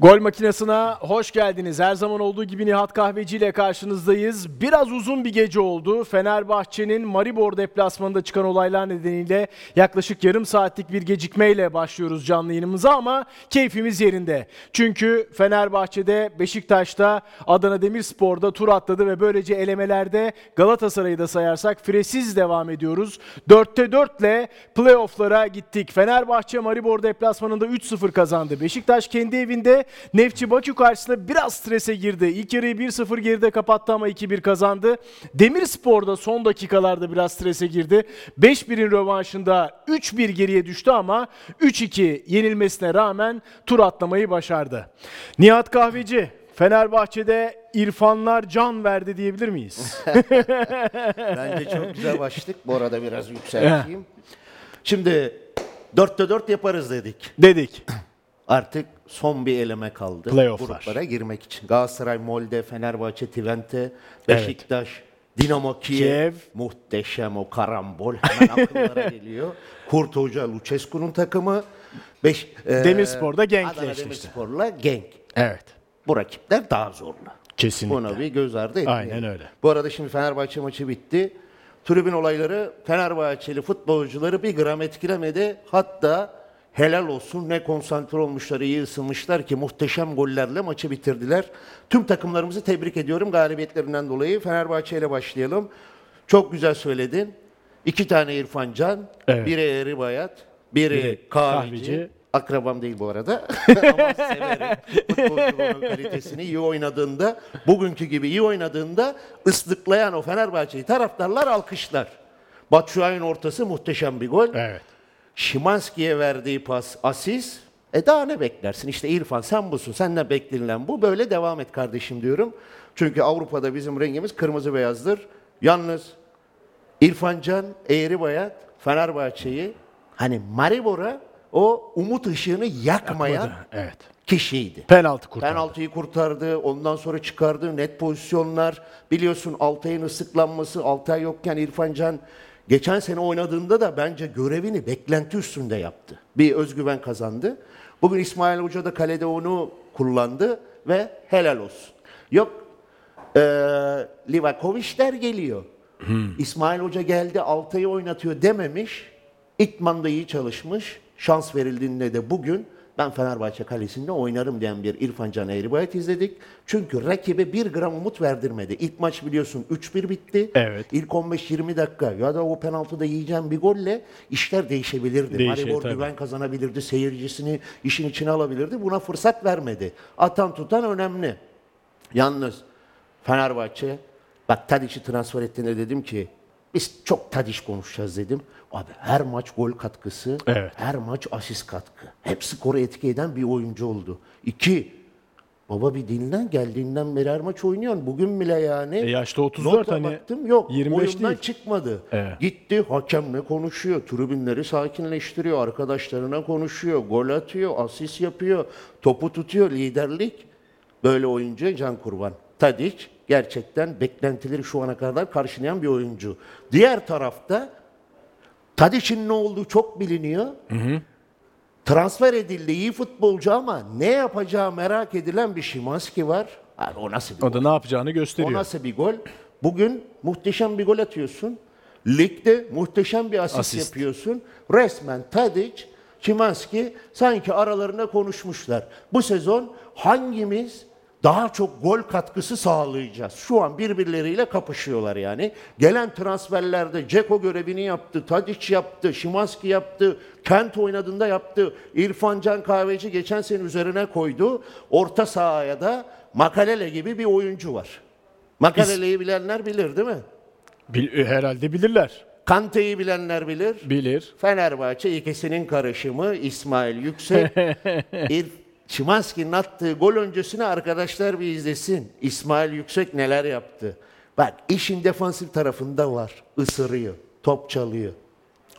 Gol makinesine hoş geldiniz. Her zaman olduğu gibi Nihat Kahveci ile karşınızdayız. Biraz uzun bir gece oldu. Fenerbahçe'nin Maribor deplasmanında çıkan olaylar nedeniyle yaklaşık yarım saatlik bir gecikmeyle başlıyoruz canlı yayınımıza ama keyfimiz yerinde. Çünkü Fenerbahçe'de, Beşiktaş'ta, Adana Demirspor'da tur atladı ve böylece elemelerde Galatasaray'ı da sayarsak firesiz devam ediyoruz. 4'te 4 ile playoff'lara gittik. Fenerbahçe Maribor deplasmanında 3-0 kazandı. Beşiktaş kendi evinde Nefçi Bakü karşısında biraz strese girdi. İlk yarıyı 1-0 geride kapattı ama 2-1 kazandı. Demirspor'da son dakikalarda biraz strese girdi. 5-1'in rövanşında 3-1 geriye düştü ama 3-2 yenilmesine rağmen tur atlamayı başardı. Nihat Kahveci, Fenerbahçe'de İrfanlar can verdi diyebilir miyiz? Bence çok güzel başladık. Bu arada biraz yükselteyim. Şimdi dörtte dört yaparız dedik. Dedik. Artık son bir eleme kaldı. Playoff'lar. Gruplara girmek için. Galatasaray, Molde, Fenerbahçe, Twente, Beşiktaş, Dinamo Kiev. Kiev. Muhteşem o karambol hemen akıllara geliyor. Kurt Hoca, Lucescu'nun takımı. Beş, e, Demirspor'da Genk'le Adana. Demirspor'la Genk. Evet. Bu rakipler daha zorlu. Kesinlikle. Buna bir göz ardı etmeyelim. Aynen öyle. Bu arada şimdi Fenerbahçe maçı bitti. Tribün olayları Fenerbahçeli futbolcuları bir gram etkilemedi. Hatta helal olsun ne konsantre olmuşlar, iyi ısınmışlar ki muhteşem gollerle maçı bitirdiler. Tüm takımlarımızı tebrik ediyorum galibiyetlerinden dolayı. Fenerbahçe ile başlayalım. Çok güzel söyledin. İki tane İrfan Can, Evet. biri Eri Bayat, biri, Biri Kahveci. Kahveci. Akrabam değil bu arada. Ama severim. Futbolculuğunun kalitesini iyi oynadığında, bugünkü gibi iyi oynadığında ıslıklayan o Fenerbahçe'yi taraftarlar alkışlar. Batshuayi'nin ortası muhteşem bir gol. Evet. Şimanski'ye verdiği pas asist. E daha ne beklersin? İşte İrfan sen busun. Senden beklenilen bu. Böyle devam et kardeşim diyorum. Çünkü Avrupa'da bizim rengimiz kırmızı beyazdır. Yalnız İrfan Can, Eğri Bayat, Fenerbahçe'yi hani Maribor'a o umut ışığını yakmayan Yakmadı, Evet. kişiydi. Penaltı kurtardı. Penaltıyı kurtardı, ondan sonra çıkardı, net pozisyonlar. Biliyorsun Altay'ın ıslıklanması, Altay yokken İrfan Can geçen sene oynadığında da bence görevini beklenti üstünde yaptı. Bir özgüven kazandı. Bugün İsmail Hoca da kalede onu kullandı ve helal olsun. Yok ee, Livakovic'ler geliyor. İsmail Hoca geldi Altay'ı oynatıyor dememiş. İtman da iyi çalışmış. Şans verildiğinde de bugün ben Fenerbahçe kalesinde oynarım diyen bir İrfan Can Eğribayat izledik. Çünkü rakibe bir gram umut verdirmedi. İlk maç biliyorsun 3-1 bitti. Evet. İlk 15-20 dakika ya da o penaltıda yiyeceğim bir golle işler değişebilirdi. Değişir, Maribor tabii. güven kazanabilirdi, seyircisini işin içine alabilirdi. Buna fırsat vermedi. Atan tutan önemli. Yalnız Fenerbahçe bak Tadic'i transfer ettiğinde dedim ki biz çok Tadic konuşacağız dedim. Abi her maç gol katkısı, Evet. her maç asist katkı. Hep skoru etki eden bir oyuncu oldu. İki, baba bir dinlen geldiğinden beri her maç oynuyorsun. Bugün bile yani. E yaşta 34 Nota hani baktım yok. 25 oyundan değil. çıkmadı. Evet. Gitti hakemle konuşuyor. Tribünleri sakinleştiriyor. Arkadaşlarına konuşuyor. Gol atıyor. Asist yapıyor. Topu tutuyor. Liderlik. Böyle oyuncu can kurban. Tadic gerçekten beklentileri şu ana kadar karşılayan bir oyuncu. Diğer tarafta Tadic'in ne olduğu çok biliniyor. Transfer edildi iyi futbolcu ama ne yapacağı merak edilen bir Şimanski var. Abi o nasıl bir o da ne yapacağını o gösteriyor. nasıl bir gol? Bugün muhteşem bir gol atıyorsun. Ligde muhteşem bir asist, Asist. yapıyorsun. Resmen Tadic, Şimanski sanki aralarında konuşmuşlar. Bu sezon hangimiz daha çok gol katkısı sağlayacağız? Şu an birbirleriyle kapışıyorlar yani. Gelen transferlerde Ceko görevini yaptı, Tadic yaptı, Şimanski yaptı, Kent oynadığında yaptı. İrfan Can Kahveci geçen sene üzerine koydu. Orta sahaya da Makalele gibi bir oyuncu var. Makalele'yi bilenler bilir değil mi? Bil- e, herhalde bilirler. Kante'yi bilenler bilir. Bilir. Fenerbahçe ikisinin karışımı İsmail Yüksek. İr Şimanski'nin attığı gol öncesine arkadaşlar bir izlesin. İsmail Yüksek neler yaptı. Bak işin defansif tarafında var. Isırıyor, top çalıyor.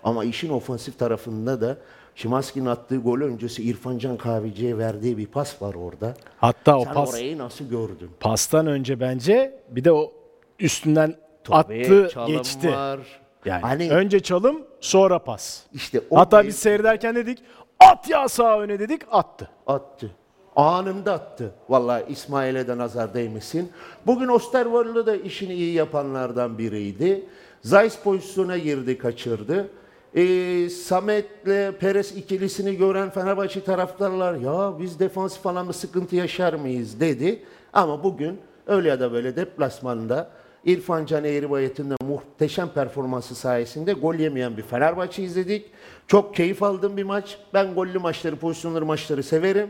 Ama işin ofansif tarafında da Şimanski'nin attığı gol öncesi İrfan Can Kahveci'ye verdiği bir pas var orada. Hatta o Sen pas orayı nasıl gördün? pastan önce bence bir de o üstünden Tabii, attı çalım geçti. Var. Yani Hani önce çalım sonra pas. işte o Hatta biz seyrederken dedik at ya sağa öne dedik attı. attı. anında attı. Vallahi İsmail'e de nazar değmesin. Bugün Osterwolde da işini iyi yapanlardan biriydi. Zeiss pozisyona girdi, kaçırdı. Ee, Samet'le Perez ikilisini gören Fenerbahçe taraftarlar ya biz defansif anlamda sıkıntı yaşar mıyız dedi. Ama bugün öyle ya da böyle deplasmanda İrfan Can Eğribayat'ın da muhteşem performansı sayesinde gol yemeyen bir Fenerbahçe izledik. Çok keyif aldığım bir maç. Ben gollü maçları, pozisyonlu maçları severim.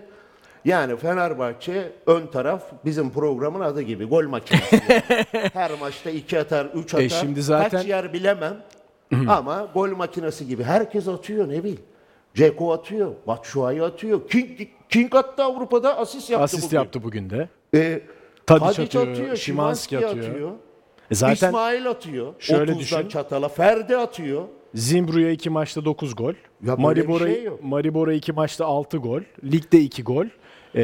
Yani Fenerbahçe ön taraf bizim programın adı gibi gol makinesi. Her maçta iki atar, üç atar. E şimdi zaten- Kaç yer bilemem. Ama gol makinesi gibi. Herkes atıyor ne bil. Ceko atıyor, Batshuayi atıyor. King, King attı Avrupa'da asist yaptı Asist bugün. yaptı bugün de. E, Tadic Tadic atıyor, Szymanski atıyor. E zaten İsmail atıyor. Şöyle 30'dan düşün. çatala. Ferdi atıyor. Zimbru'ya iki maçta 9 gol. böyle Maribora, şey yok. Maribora iki maçta 6 gol. Ligde 2 gol. Ee,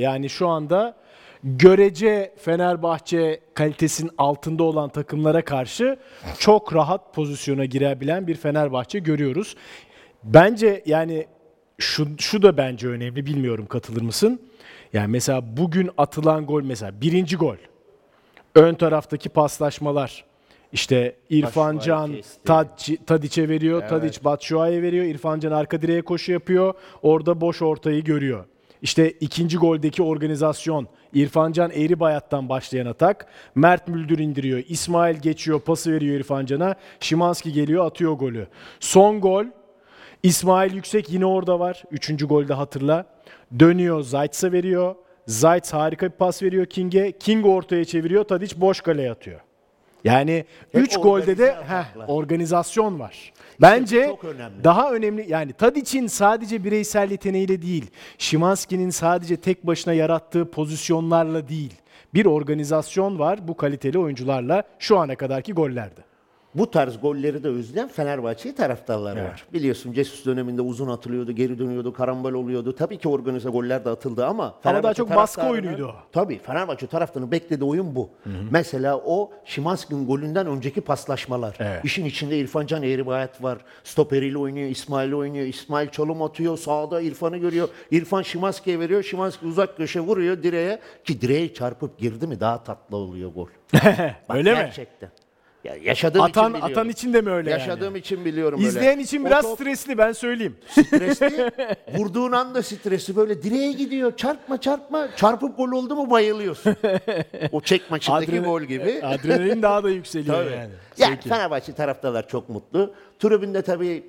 yani şu anda görece Fenerbahçe kalitesinin altında olan takımlara karşı çok rahat pozisyona girebilen bir Fenerbahçe görüyoruz. Bence yani şu, şu da bence önemli bilmiyorum katılır mısın? Yani mesela bugün atılan gol mesela birinci gol. Ön taraftaki paslaşmalar. İşte İrfan Can Tadic'e veriyor, Tadic Batshuayi'ye veriyor, İrfan Can arka direğe koşu yapıyor, orada boş ortayı görüyor. İşte ikinci goldeki organizasyon, İrfan Can Eğribayat'tan başlayan atak, Mert Müldür indiriyor, İsmail geçiyor, pası veriyor İrfan Can'a, Şimanski geliyor, atıyor golü. Son gol, İsmail Yüksek yine orada var. Üçüncü golde hatırla. Dönüyor Zayt'sa veriyor. Zayt harika bir pas veriyor King'e. King ortaya çeviriyor. Tadic boş kaleye atıyor. Yani 3 golde de heh, organizasyon var. Bence çok önemli. daha önemli yani Tadic'in sadece bireysel yeteneğiyle değil, Şimanski'nin sadece tek başına yarattığı pozisyonlarla değil. Bir organizasyon var bu kaliteli oyuncularla şu ana kadarki gollerde. Bu tarz golleri de özleyen Fenerbahçe taraftarları var. Biliyorsun Jesus döneminde uzun atılıyordu, geri dönüyordu, karambol oluyordu. Tabii ki organize goller de atıldı ama daha çok baskı oyunuydu o. Tabii Fenerbahçe taraftarının beklediği oyun bu. Mesela o Şimanski'nin golünden önceki paslaşmalar. Evet. İşin içinde İrfan Can Eğribayat var. Stoperiyle oynuyor, İsmail oynuyor. İsmail çalım atıyor, sağda İrfan'ı görüyor. İrfan Şimanski'ye veriyor. Şimanski uzak köşe vuruyor direğe ki direğe çarpıp girdi mi daha tatlı oluyor gol. Bak Öyle mi? gerçekten. Ya yaşadığım Atan için biliyorum. atan için de mi öyle Yaşadığım yani? için biliyorum öyle. İzleyen için O biraz top stresli ben söyleyeyim. stresli. Vurduğun anda stresi böyle direğe gidiyor. Çarpma çarpma. Çarpıp gol oldu mu bayılıyorsun. o çek maçındaki Adrenalin- gol gibi. Adrenalin daha da yükseliyor yani. Yani Fenerbahçe taraftarlar çok mutlu. Tribünde tabii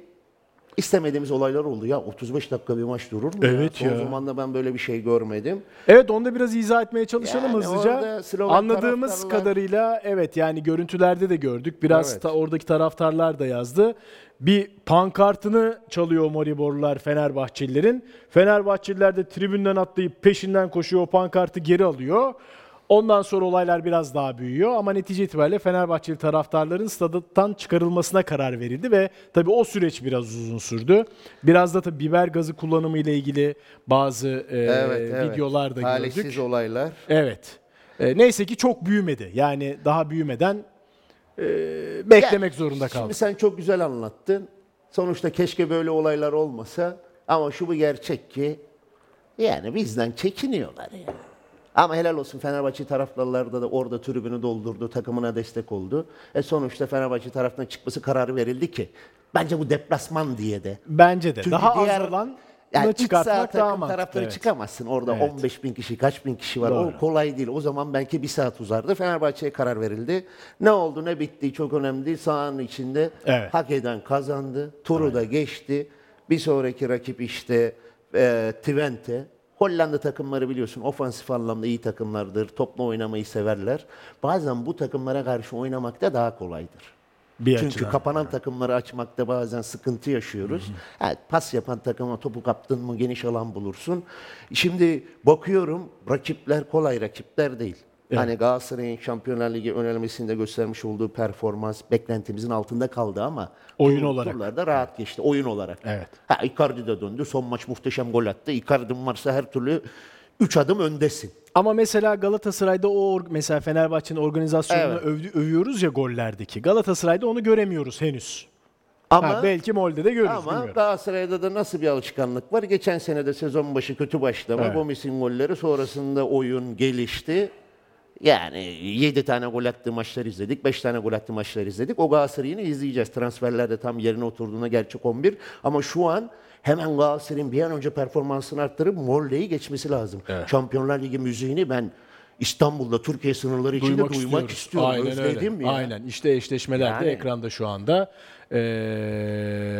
istemediğimiz olaylar oldu. Ya 35 dakika bir maç durur mu Evet ya? ya. Son zamanda ben böyle bir şey görmedim. Evet onu da biraz izah etmeye çalışalım Yani hızlıca. orada Anladığımız taraftarlar- kadarıyla evet yani görüntülerde de gördük. Biraz Evet. da oradaki taraftarlar da yazdı. Bir pankartını çalıyor Mariborlular Fenerbahçelilerin. Fenerbahçeliler de tribünden atlayıp peşinden koşuyor o pankartı geri alıyor. Ondan sonra olaylar biraz daha büyüyor ama netice itibariyle Fenerbahçeli taraftarların stadyumdan çıkarılmasına karar verildi ve tabii o süreç biraz uzun sürdü. Biraz da tabii biber gazı kullanımı ile ilgili bazı e, videolar da Talihsiz gördük. olaylar. Evet. E, neyse ki çok büyümedi. Yani daha büyümeden e, beklemek Ya, zorunda kaldık. Şimdi sen çok güzel anlattın. Sonuçta keşke böyle olaylar olmasa. Ama şu bir gerçek ki yani bizden çekiniyorlar ya. Ama helal olsun Fenerbahçe taraftarları da orada tribünü doldurdu, takımına destek oldu. E sonuçta Fenerbahçe tarafından çıkması kararı verildi ki bence bu deplasman diye de. Bence de. Çünkü daha diğer- az olan yani iç saha takım mantıklı. taraftarı evet. çıkamazsın. Orada Evet. 15 bin kişi, kaç bin kişi var. Doğru. O kolay değil. O zaman belki bir saat uzardı. Fenerbahçe'ye karar verildi. Ne oldu ne bitti çok önemli değil. Sahanın içinde Evet. hak eden kazandı. Turu da geçti. Bir sonraki rakip işte e, Twente. Hollanda takımları biliyorsun ofansif anlamda iyi takımlardır. Topla oynamayı severler. Bazen bu takımlara karşı oynamak da daha kolaydır. Bir Çünkü açıdan. kapanan takımları açmakta bazen sıkıntı yaşıyoruz. Evet, pas yapan takıma topu kaptın mı geniş alan bulursun. Şimdi bakıyorum rakipler kolay rakipler değil. Hani Galatasaray'ın Şampiyonlar Ligi önelmesinde göstermiş olduğu performans beklentimizin altında kaldı ama Oyun olarak. turlarda rahat geçti oyun olarak. Evet. Ha Icardi de döndü. Son maç muhteşem gol attı. Icardi'm varsa her türlü 3 adım öndesin. Ama mesela Galatasaray'da o mesela Fenerbahçe'nin organizasyonunu Evet. övdü, övüyoruz ya gollerdeki. Galatasaray'da onu göremiyoruz henüz. Ama Ha, belki Molde'de görürüz ama bilmiyorum. Galatasaray'da da nasıl bir alışkanlık var? Geçen sene de sezon başı kötü başlama, Evet. Gomis'in golleri sonrasında oyun gelişti. Yani 7 tane gol attığı maçlar izledik, 5 tane gol attığı maçlar izledik. O Galatasaray'ı yine izleyeceğiz. Transferler de tam yerine oturduğuna gerçek 11. Ama şu an hemen Galatasaray'ın bir an önce performansını arttırıp Molde'yi geçmesi lazım. Şampiyonlar Ligi müziğini ben İstanbul'da, Türkiye sınırları içinde duymak, istiyoruz. istiyorum. Aynen Özledim öyle. ya. Aynen. İşte eşleşmeler de Yani. ekranda şu anda. Ee,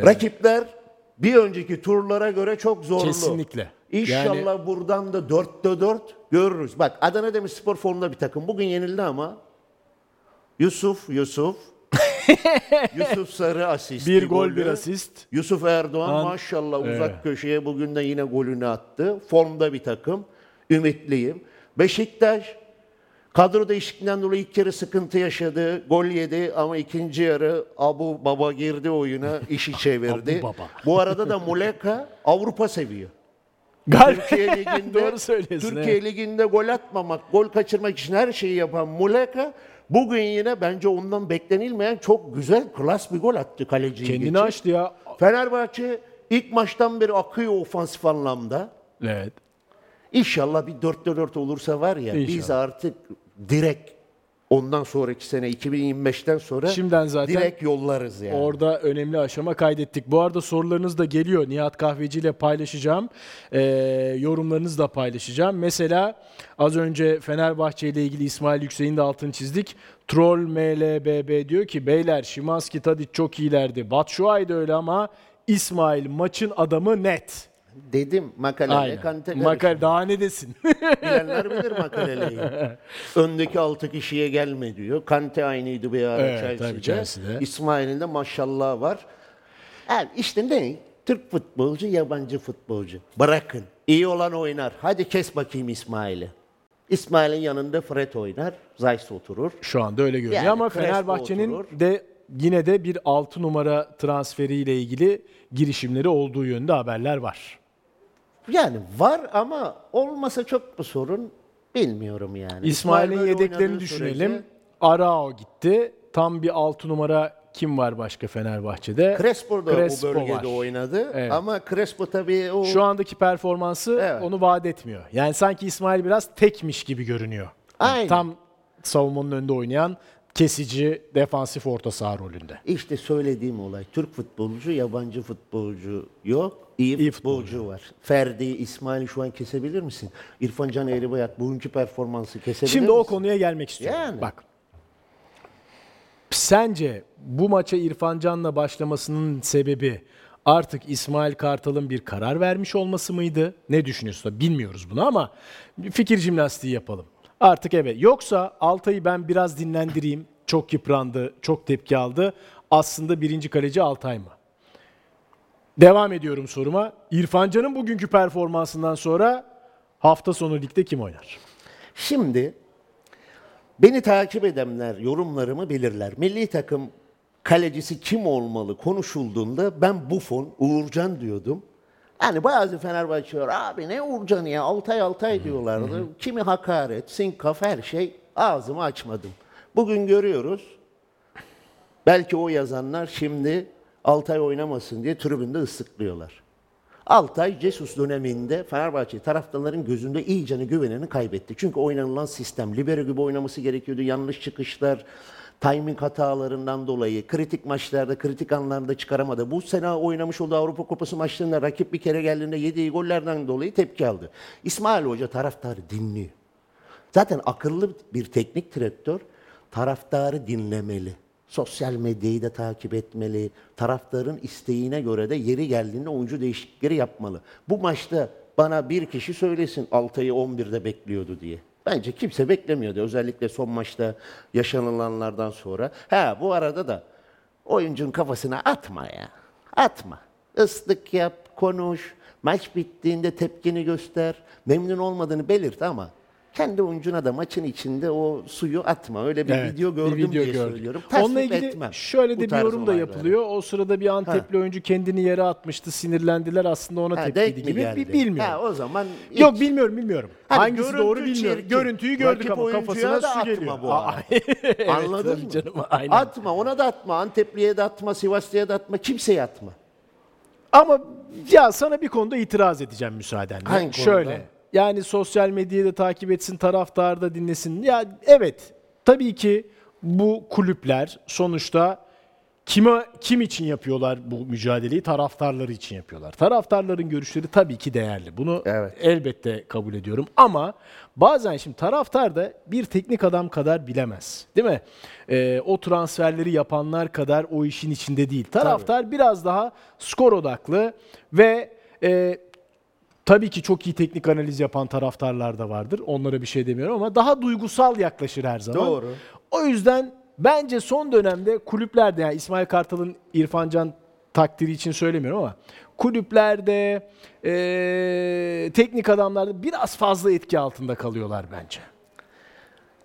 Rakipler bir önceki turlara göre çok zorlu. Kesinlikle. İnşallah buradan da dörtte dört görürüz. Bak Adana Demirspor formda bir takım. Bugün yenildi ama Yusuf, Yusuf. Yusuf Sarı asist. bir gol bir asist. Yusuf Erdoğan An- maşallah uzak Evet. köşeye bugün de yine golünü attı. Formda bir takım. Ümitliyim. Beşiktaş kadro değişikliğinden dolayı ilk yarı sıkıntı yaşadı. Gol yedi ama ikinci yarı Abu Baba girdi oyuna, işi çevirdi. Abu Baba. Bu arada da Muleka Avrupa seviyor. Galiba Türkiye Ligi'nde Doğru söylüyorsun, Türkiye evet. Ligi'nde gol atmamak, gol kaçırmak için her şeyi yapan Muleka bugün yine bence ondan beklenilmeyen çok güzel, klas bir gol attı kaleciyi kendini geçip. açtı ya. Fenerbahçe ilk maçtan beri akıyor ofansif anlamda. Evet. İnşallah bir 4'te 4 olursa var ya biz İnşallah. artık direkt ondan sonraki sene 2025'ten sonra Şimdiden zaten direkt yollarız yani. Orada önemli aşama kaydettik. Bu arada sorularınız da geliyor. Nihat Kahveci ile paylaşacağım. Ee, yorumlarınızı da paylaşacağım. Mesela az önce Fenerbahçe ile ilgili İsmail Yüksek'in de altını çizdik. Troll MLBB diyor ki beyler Şimanski Tadic çok iyilerdi. Batshuayi de öyle ama İsmail maçın adamı net. Dedim makaleye Aynen. Makale daha ne desin? Bilenler bilir makaleleyi. Öndeki altı kişiye gelme diyor. Kante aynıydı bir ara Evet, tabii Chelsea'de. Chelsea'de. İsmail'in de maşallah var. Yani işte ne? Türk futbolcu, yabancı futbolcu. Bırakın. İyi olan oynar. Hadi kes bakayım İsmail'i. İsmail'in yanında Fred oynar. Zayt oturur. Şu anda öyle görünüyor Yani ama Crespo Fenerbahçe'nin oturur. de yine de bir 6 numara transferiyle ilgili girişimleri olduğu yönde haberler var. Yani var ama olmasa çok mu sorun bilmiyorum yani. İsmail'in böyle yedeklerini oynadığı düşünelim. sürece- Arao gitti. Tam bir 6 numara kim var başka Fenerbahçe'de? Crespo da Crespo o bölgede var. oynadı Evet. ama Crespo tabii o Şu andaki performansı Evet. onu vaat etmiyor. Yani sanki İsmail biraz tekmiş gibi görünüyor. Yani Aynen. Tam savunmanın önünde oynayan kesici defansif orta saha rolünde. İşte söylediğim olay. Türk futbolcu, yabancı futbolcu yok. İyi, İyi futbolcu, var. Ferdi, İsmail'i şu an kesebilir misin? İrfan Can Eğribayat bugünkü performansı kesebilir Şimdi misin? o konuya gelmek istiyorum. Yani. Bak. Sence bu maça İrfan Can'la başlamasının sebebi artık İsmail Kartal'ın bir karar vermiş olması mıydı? Ne düşünüyorsun? Bilmiyoruz bunu ama fikir jimnastiği yapalım. Artık evet. Yoksa Altay'ı ben biraz dinlendireyim. Çok yıprandı, çok tepki aldı. Aslında birinci kaleci Altay mı? Devam ediyorum soruma. İrfan Can'ın bugünkü performansından sonra hafta sonu ligde kim oynar? Şimdi beni takip edenler yorumlarımı bilirler. Milli takım kalecisi kim olmalı konuşulduğunda ben Buffon, Uğurcan diyordum. Yani bazı Fenerbahçeler abi ne Uğurcan ya Altay Altay diyorlardı. Kimi hakaret, sinkaf her şey ağzımı açmadım. Bugün görüyoruz. Belki o yazanlar şimdi Altay oynamasın diye tribünde ıslıklıyorlar. Altay Jesus döneminde Fenerbahçe taraftarların gözünde iyicene güvenini kaybetti. Çünkü oynanılan sistem libero gibi oynaması gerekiyordu. Yanlış çıkışlar, timing hatalarından dolayı kritik maçlarda, kritik anlarda çıkaramadı. Bu sene oynamış olduğu Avrupa Kupası maçlarında rakip bir kere geldiğinde yediği gollerden dolayı tepki aldı. İsmail Hoca taraftarı dinliyor. Zaten akıllı bir teknik direktör taraftarı dinlemeli. Sosyal medyayı da takip etmeli. Taraftarın isteğine göre de yeri geldiğinde oyuncu değişiklikleri yapmalı. Bu maçta bana bir kişi söylesin Altay'ı 11'de bekliyordu diye. Bence kimse beklemiyordu. Özellikle son maçta yaşanılanlardan sonra. Ha bu arada da oyuncunun kafasına atma ya. Atma. Islık yap, konuş. Maç bittiğinde tepkini göster. Memnun olmadığını belirt ama kendi oyuncuna da maçın içinde o suyu atma. Öyle bir Evet, video bir gördüm video diye gördüm. söylüyorum. Onunla Tasvip ilgili etmem şöyle bu de bir tarz yorum da olayları. yapılıyor. O sırada bir Antepli oyuncu kendini yere atmıştı, sinirlendiler aslında ona Ha, denk tepkiydi mi gibi. geldi? Bi- Bilmiyorum. Ha, o zaman hiç- Yok bilmiyorum bilmiyorum. Hani Hangisi görüntü doğru bilmiyorum. çirkin. Görüntüyü gördük Rakip ama oyuncuya kafasına da su atma geliyor. bu arada. evet, Anladın tabii mı? Canım, aynen. Atma ona da atma. Antepli'ye de atma, Sivaslı'ya da atma. Kimseye atma. Ama ya sana bir konuda itiraz edeceğim müsaadenle. Hangi konuda? Şöyle. Yani sosyal medyayı da takip etsin, taraftarı da dinlesin. Ya evet. Tabii ki bu kulüpler sonuçta kime kim için yapıyorlar bu mücadeleyi? Taraftarları için yapıyorlar. Taraftarların görüşleri tabii ki değerli. Bunu Evet. elbette kabul ediyorum. Ama bazen şimdi taraftar da bir teknik adam kadar bilemez. Değil mi? Ee, o transferleri yapanlar kadar o işin içinde değil. Taraftar biraz daha skor odaklı ve e, tabii ki çok iyi teknik analiz yapan taraftarlar da vardır. Onlara bir şey demiyorum ama daha duygusal yaklaşır her zaman. Doğru. O yüzden bence son dönemde kulüplerde yani İsmail Kartal'ın İrfan Can takdiri için söylemiyorum ama kulüplerde eee, teknik adamlarda biraz fazla etki altında kalıyorlar bence.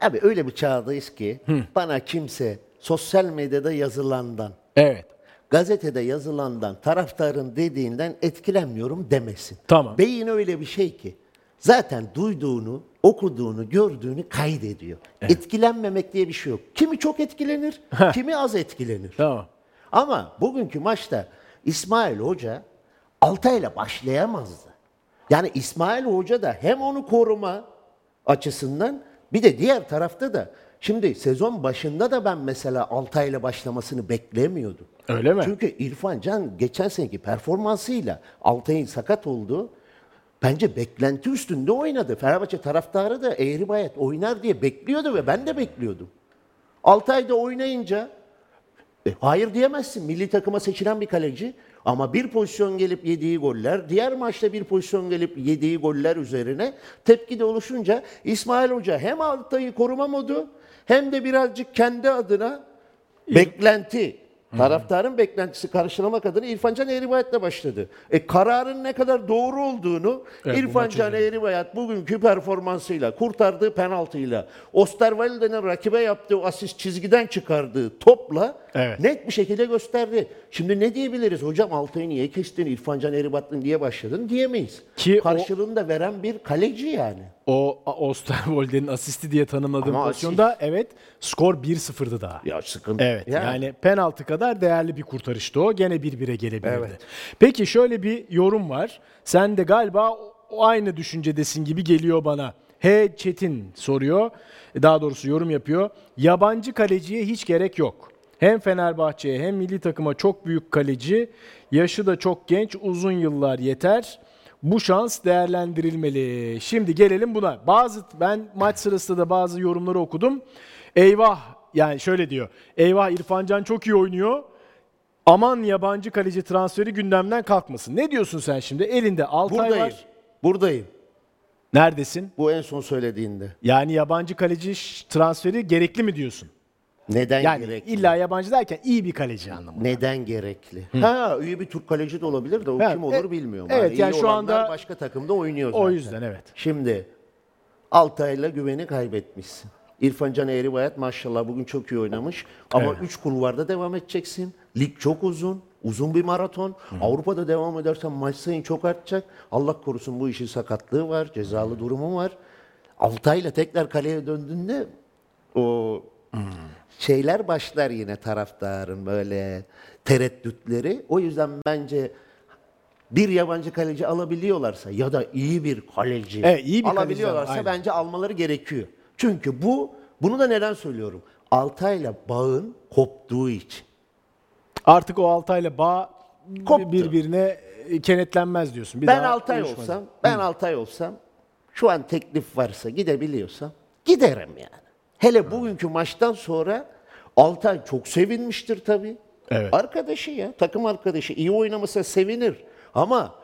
Abi öyle bir çağdayız ki bana kimse sosyal medyada yazılandan, Evet. Gazetede yazılandan, taraftarın dediğinden etkilenmiyorum demesin. Tamam. Beyin öyle bir şey ki zaten duyduğunu, okuduğunu, gördüğünü kaydediyor. Etkilenmemek diye bir şey yok. Kimi çok etkilenir, kimi az etkilenir. Tamam. Ama bugünkü maçta İsmail Hoca Altay'la başlayamazdı. Yani İsmail Hoca da hem onu koruma açısından bir de diğer tarafta da şimdi sezon başında da ben mesela Altay'la başlamasını beklemiyordum. Öyle mi? Çünkü İrfan Can geçen seneki performansıyla Altay'ın sakat olduğu bence beklenti üstünde oynadı. Fenerbahçe taraftarı da eğri bayat oynar diye bekliyordu ve ben de bekliyordum. Altay'da oynayınca e, hayır diyemezsin. Milli takıma seçilen bir kaleci. Ama bir pozisyon gelip yediği goller, diğer maçta bir pozisyon gelip yediği goller üzerine tepki de oluşunca İsmail Hoca hem Altay'ı koruma modu hem de birazcık kendi adına beklenti, taraftarın beklentisi karşılamak adına İrfan Can Eğribayat'la başladı. E kararın ne kadar doğru olduğunu Evet, İrfan Can. Eğribayat bugünkü performansıyla, kurtardığı penaltıyla, Osterwalde'nin rakibe yaptığı asist çizgiden çıkardığı topla Evet. net bir şekilde gösterdi. Şimdi ne diyebiliriz? Hocam Altay'ı niye kestin, İrfan Can Eğribat'ın niye başladın diyemeyiz. Ki o- Karşılığını da veren bir kaleci yani. O Osterwolde'nin asisti diye tanımladığım Ama pozisyonda evet skor 1-0'dı daha. Ya sıkıntı. Evet Yani. yani. penaltı kadar değerli bir kurtarıştı o. Gene 1-1'e gelebilirdi. Evet. Peki şöyle bir yorum var. Sen de galiba o- o aynı düşüncedesin gibi geliyor bana. H. Çetin soruyor. Daha doğrusu yorum yapıyor. Yabancı kaleciye hiç gerek yok. Hem Fenerbahçe'ye hem milli takıma çok büyük kaleci. Yaşı da çok genç. Uzun yıllar yeter. Bu şans değerlendirilmeli. Şimdi gelelim buna. Bazı ben maç sırasında da bazı yorumları okudum. Eyvah yani şöyle diyor. Eyvah İrfan Can çok iyi oynuyor. Aman yabancı kaleci transferi gündemden kalkmasın. Ne diyorsun sen şimdi? Elinde Altay Buradayım. var. Buradayım. Neredesin? Bu en son söylediğinde. Yani yabancı kaleci transferi gerekli mi diyorsun? Neden Yani gerekli? illa yabancı derken iyi bir kaleci anlamında. Neden gerekli? Ha iyi bir Türk kaleci de olabilir de o Ha, kim olur e- bilmiyorum. evet, İyi yani şu olanlar anda- başka takımda oynuyor zaten. O yüzden evet. Şimdi Altay'la güveni kaybetmişsin. İrfan Can Eğribayat maşallah bugün çok iyi oynamış. Ama Evet. 3 kulvarda devam edeceksin. Lig çok uzun. Uzun bir maraton. Avrupa'da devam edersen maç sayın çok artacak. Allah korusun bu işin sakatlığı var. Cezalı durumu var. Altay'la tekrar kaleye döndüğünde o şeyler başlar yine taraftarın böyle tereddütleri. O yüzden bence bir yabancı kaleci alabiliyorlarsa ya da iyi bir kaleci Evet, iyi bir kaleci alabiliyorlarsa aynen. bence almaları gerekiyor. Çünkü bu bunu da neden söylüyorum? Altay'la bağın koptuğu için. Artık o Altay'la bağ Koptu. birbirine e, kenetlenmez diyorsun. Bir ben Altay uyuşmaz. olsam, ben Altay olsam şu an teklif varsa gidebiliyorsam giderim yani. Hele bugünkü maçtan sonra Altay çok sevinmiştir tabii. Evet. Arkadaşı ya, takım arkadaşı iyi oynamasa sevinir. Ama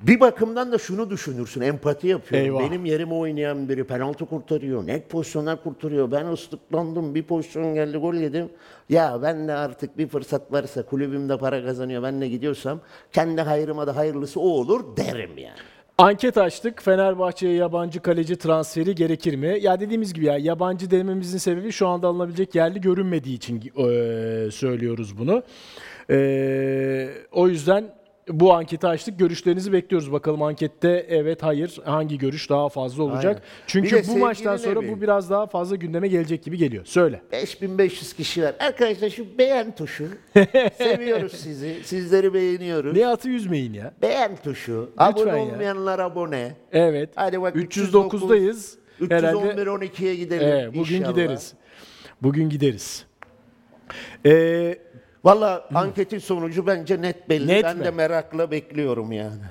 bir bakımdan da şunu düşünürsün, empati yapıyorum. Eyvah. Benim yerime oynayan biri penaltı kurtarıyor, net pozisyonlar kurtarıyor. Ben ıslıklandım, bir pozisyon geldi, gol yedim. Ya ben de artık bir fırsat varsa, kulübümde para kazanıyor, ben de gidiyorsam, kendi hayrıma da hayırlısı o olur derim yani. Anket açtık. Fenerbahçe'ye yabancı kaleci transferi gerekir mi? Ya dediğimiz gibi ya yabancı dememizin sebebi şu anda alınabilecek yerli görünmediği için eee, söylüyoruz bunu. Eee, o yüzden bu anketi açtık. Görüşlerinizi bekliyoruz. Bakalım ankette evet hayır hangi görüş daha fazla olacak. Aynen. Çünkü Bir de bu sevgili maçtan sonra Nebi. bu biraz daha fazla gündeme gelecek gibi geliyor. Söyle. 5500 kişi var. Arkadaşlar şu beğen tuşu. Seviyoruz sizi. Sizleri beğeniyoruz. Nihat'ı üzmeyin ya. Beğen tuşu. Abone ya. olmayanlar abone. Evet. Hadi bak 309'dayız. 311 Herhalde 12'ye gidelim. Evet, bugün inşallah. gideriz. Bugün gideriz. Ee, Valla anketin sonucu bence net belli. Net ben mi? de merakla bekliyorum yani.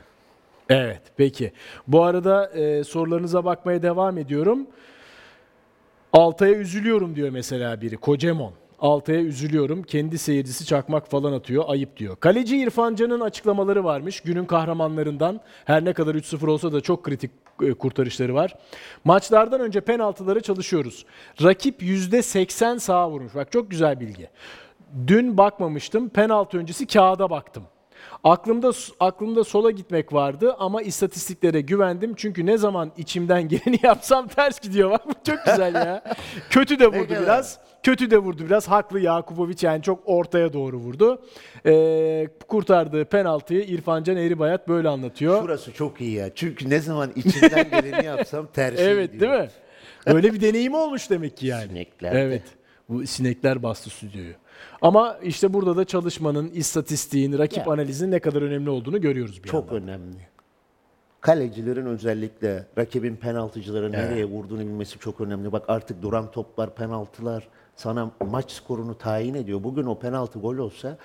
evet, peki. Bu arada e, sorularınıza bakmaya devam ediyorum. Altay'a üzülüyorum diyor mesela biri. Kocemon. Altay'a üzülüyorum. Kendi seyircisi çakmak falan atıyor. Ayıp diyor. Kaleci İrfan Can'ın açıklamaları varmış. Günün kahramanlarından. Her ne kadar 3-0 olsa da çok kritik e, kurtarışları var. Maçlardan önce penaltıları çalışıyoruz. Rakip %80 sağa vurmuş. Bak çok güzel bilgi. Dün bakmamıştım. Penaltı öncesi kağıda baktım. Aklımda aklımda sola gitmek vardı ama istatistiklere güvendim. Çünkü ne zaman içimden geleni yapsam ters gidiyor. Bak bu çok güzel ya. Kötü de vurdu biraz. Kötü de vurdu biraz. Haklı Yakubovic yani çok ortaya doğru vurdu. Ee, kurtardığı penaltıyı İrfan Can Eğribayat böyle anlatıyor. Burası çok iyi ya. Çünkü ne zaman içinden geleni yapsam Evet gidiyor. değil mi? Öyle bir deneyim olmuş demek ki yani. Sinekler de. Evet. Bu sinekler bastı stüdyoyu. Ama işte burada da çalışmanın, istatistiğin, rakip Ya. analizinin ne kadar önemli olduğunu görüyoruz bir Çok yandan. önemli. Kalecilerin özellikle rakibin penaltıcıları nereye vurduğunu bilmesi çok önemli. Bak artık duran toplar, penaltılar sana maç skorunu tayin ediyor. Bugün o penaltı gol olsa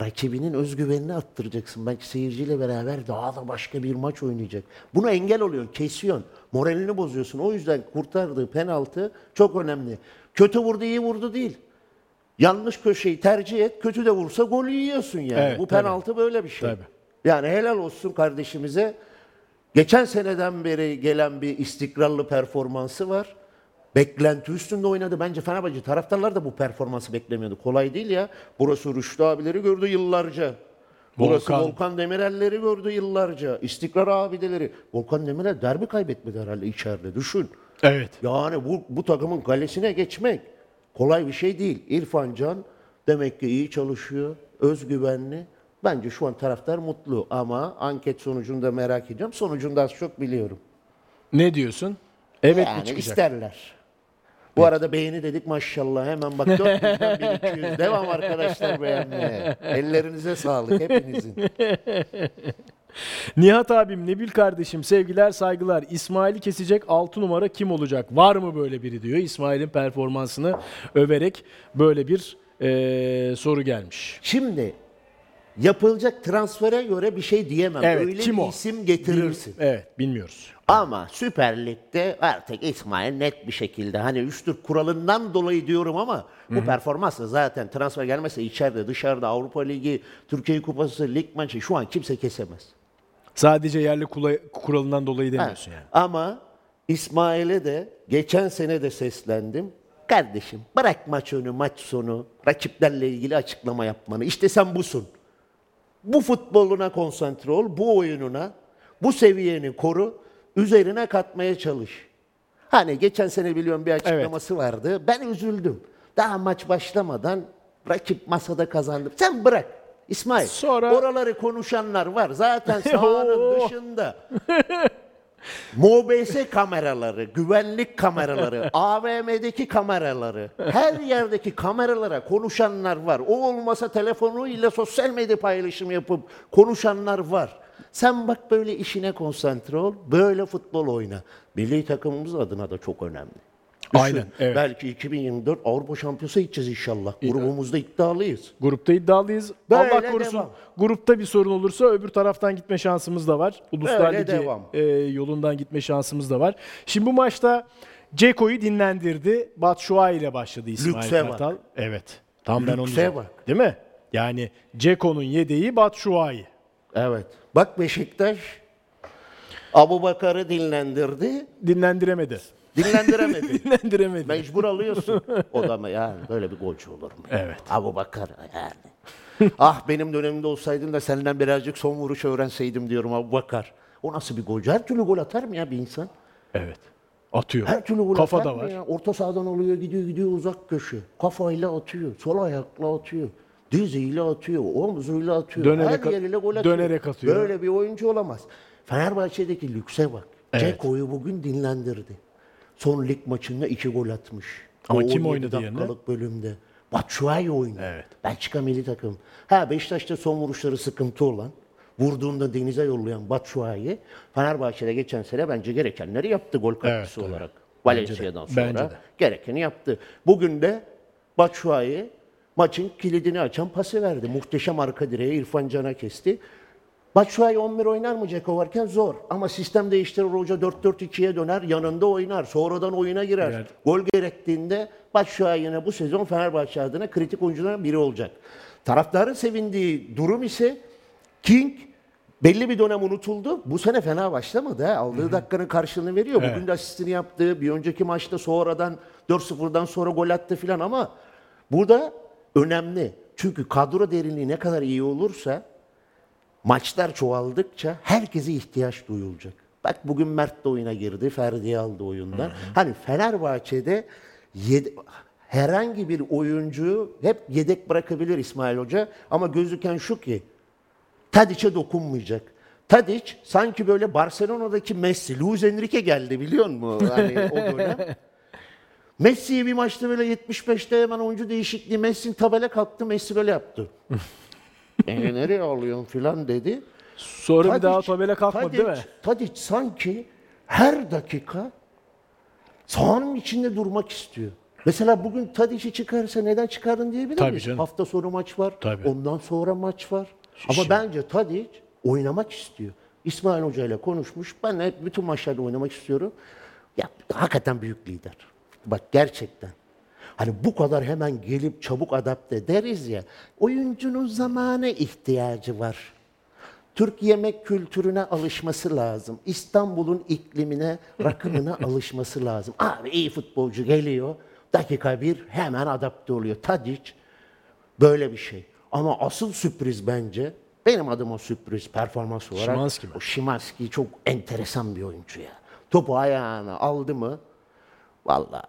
rakibinin özgüvenini attıracaksın. Belki seyirciyle beraber daha da başka bir maç oynayacak. Buna engel oluyorsun, kesiyorsun. Moralini bozuyorsun. O yüzden kurtardığı penaltı çok önemli. Kötü vurdu, iyi vurdu değil. Yanlış köşeyi tercih et, kötü de vursa golü yiyorsun yani. Evet, Bu tabii. penaltı böyle bir şey. Tabii. Yani helal olsun kardeşimize. Geçen seneden beri gelen bir istikrarlı performansı var. Beklenti üstünde oynadı. Bence Fenerbahçe taraftarlar da bu performansı beklemiyordu. Kolay değil ya. Burası Rüştü abileri gördü yıllarca. Burası Volkan. Volkan, Demirel'leri gördü yıllarca. İstikrar abideleri. Volkan Demirel derbi kaybetmedi herhalde içeride. Düşün. Evet. Yani bu, bu takımın kalesine geçmek kolay bir şey değil. İrfan Can demek ki iyi çalışıyor, özgüvenli. Bence şu an taraftar mutlu ama anket sonucunu da merak ediyorum. Sonucunu da az çok biliyorum. Ne diyorsun? Evet mi yani çıkacak? isterler. Bu arada beğeni dedik maşallah. Hemen bak 400'den 1200. Devam arkadaşlar beğenmeye. Ellerinize sağlık hepinizin. Nihat abim, Nebil kardeşim, sevgiler, saygılar. İsmail'i kesecek 6 numara kim olacak? Var mı böyle biri diyor. İsmail'in performansını överek böyle bir eee, soru gelmiş. Şimdi yapılacak transfere göre bir şey diyemem. Evet, Öyle kim bir o? isim getirirsin. Evet, bilmiyoruz. Ama Süper Lig'de artık İsmail net bir şekilde hani üçtür kuralından dolayı diyorum ama bu performansla zaten transfer gelmezse içeride dışarıda Avrupa Ligi, Türkiye Kupası, lig maçı şu an kimse kesemez. Sadece yerli kula- kuralından dolayı demiyorsun yani. Ama İsmail'e de geçen sene de seslendim. Kardeşim bırak maç önü maç sonu rakiplerle ilgili açıklama yapmanı. İşte sen busun. Bu futboluna konsantre ol, bu oyununa, bu seviyeni koru, üzerine katmaya çalış. Hani geçen sene biliyorum bir açıklaması vardı. Ben üzüldüm. Daha maç başlamadan rakip masada kazandım. Sen bırak. İsmail. Sonra- Oraları konuşanlar var. Zaten sahanın dışında. MOBS kameraları, güvenlik kameraları, AVM'deki kameraları, her yerdeki kameralara konuşanlar var. O olmasa telefonuyla sosyal medya paylaşımı yapıp konuşanlar var. Sen bak böyle işine konsantre ol, böyle futbol oyna. Milli takımımız adına da çok önemli. Düşün, Aynen, evet. Belki 2024 Avrupa Şampiyonası gideceğiz inşallah. Grubumuzda iddialıyız. Grupta iddialıyız. Böyle Allah korusun. devam. Grupta bir sorun olursa öbür taraftan gitme şansımız da var. Uluslar Böyle Ligi devam. e, yolundan gitme şansımız da var. Şimdi bu maçta Ceko'yu dinlendirdi. Batshuayi ile başladı İsmail Lükse bak. Kartal. Evet. Tam ben onu Lükse bak. Değil mi? Yani Ceko'nun yedeği Batshuayi. Evet. Bak Beşiktaş Abu Bakar'ı dinlendirdi. Dinlendiremedi. Dinlendiremedi. Dinlendiremedi. Mecbur alıyorsun. O da mı yani böyle bir golcü olur mu? Evet. Abu Bakar yani. ah benim dönemimde olsaydın da senden birazcık son vuruş öğrenseydim diyorum Abu Bakar. O nasıl bir golcü? Her türlü gol atar mı ya bir insan? Evet. Atıyor. Her türlü gol Kafa atar da var. ya? Orta sahadan oluyor, gidiyor gidiyor uzak köşe. Kafayla atıyor, sol ayakla atıyor. Diziyle atıyor, omzuyla atıyor. Dönerek her yeriyle gol atıyor. dönerek atıyor. Böyle bir oyuncu olamaz. Fenerbahçe'deki lükse bak. Evet. Ceko'yu bugün dinlendirdi. Son lig maçında iki gol atmış. Ama O kim 17 oynadı yerine? dakikalık bölümde. Batshuayi oynuyor. Evet. Belçika milli takım. Ha Beşiktaş'ta son vuruşları sıkıntı olan, vurduğunda denize yollayan Batshuayi, Fenerbahçe'de geçen sene bence gerekenleri yaptı gol katkısı tabii. olarak. Bence de. Valencia'dan sonra Bence de. gerekeni yaptı. Bugün de Batshuayi maçın kilidini açan pası verdi. Muhteşem arka direğe İrfan Can'a kesti. Batshuayi 11 oynar mı Ceko varken? Zor. Ama sistem değiştirir hoca 4-4-2'ye döner. Yanında oynar. Sonradan oyuna girer. Girer. Gol gerektiğinde Batshuayi yine bu sezon Fenerbahçe adına kritik oyunculardan biri olacak. Taraftarın sevindiği durum ise King belli bir dönem unutuldu. Bu sene fena başlamadı. Ha. Aldığı dakikanın karşılığını veriyor. Evet. Bugün de asistini yaptı. Bir önceki maçta sonradan 4-0'dan sonra gol attı filan ama burada önemli. Çünkü kadro derinliği ne kadar iyi olursa maçlar çoğaldıkça herkese ihtiyaç duyulacak. Bak bugün Mert de oyuna girdi. Ferdi'yi aldı oyundan. Hani Fenerbahçe'de yed- herhangi bir oyuncuyu hep yedek bırakabilir İsmail Hoca. Ama gözüken şu ki Tadic'e dokunmayacak. Tadic sanki böyle Barcelona'daki Messi, Luis Enrique geldi biliyor musun? Hani o dönem. Messi'yi bir maçta böyle 75'te hemen oyuncu değişikliği Messi'nin tabela kalktı. Messi böyle yaptı. Beni nereye alıyorsun filan dedi. Sonra bir daha Tadic- tabela kalkmadı değil mi? Tadic- Tadic sanki her dakika sahanın içinde durmak istiyor. Mesela bugün Tadic'i çıkarsa neden çıkardın diyebilir Tabii miyiz? canım. Hafta sonu maç var. Tabii. Ondan sonra maç var. Ama Şişi. bence Tadic oynamak istiyor. İsmail Hoca ile konuşmuş. Ben hep bütün maçlarda oynamak istiyorum. Ya hakikaten büyük lider. Bak gerçekten. Hani bu kadar hemen gelip çabuk adapte deriz ya. Oyuncunun zamana ihtiyacı var. Türk yemek kültürüne alışması lazım. İstanbul'un iklimine, rakımına alışması lazım. Abi iyi futbolcu geliyor. Dakika bir hemen adapte oluyor. Tadic böyle bir şey. Ama asıl sürpriz bence benim adıma sürpriz performans olarak. Szymanski mi? O Şimanski çok enteresan bir oyuncu ya. Topu ayağına aldı mı vallahi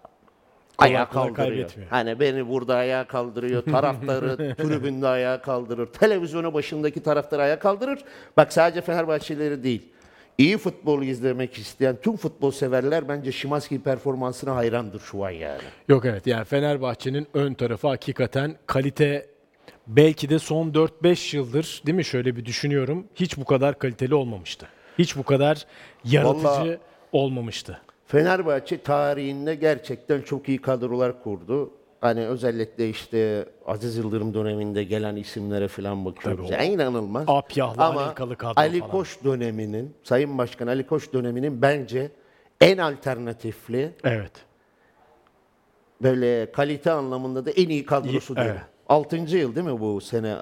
ayağa kaldırıyor. Hani beni burada ayağa kaldırıyor, taraftarı tribünde ayağa kaldırır, televizyonu başındaki taraftarı ayağa kaldırır. Bak sadece Fenerbahçeleri değil, iyi futbol izlemek isteyen tüm futbol severler bence Şimanski performansına hayrandır şu an yani. Yok evet yani Fenerbahçe'nin ön tarafı hakikaten kalite belki de son 4-5 yıldır değil mi şöyle bir düşünüyorum hiç bu kadar kaliteli olmamıştı. Hiç bu kadar yaratıcı Vallahi- olmamıştı. Fenerbahçe tarihinde gerçekten çok iyi kadrolar kurdu. Hani özellikle işte Aziz Yıldırım döneminde gelen isimlere falan bakıyoruz. Tabii o- Yani inanılmaz. Apyahlı, Ama kadro Ali falan. Koç döneminin, Sayın Başkan Ali Koç döneminin bence en alternatifli, Evet. böyle kalite anlamında da en iyi kadrosu diyor. evet. 6. yıl değil mi bu sene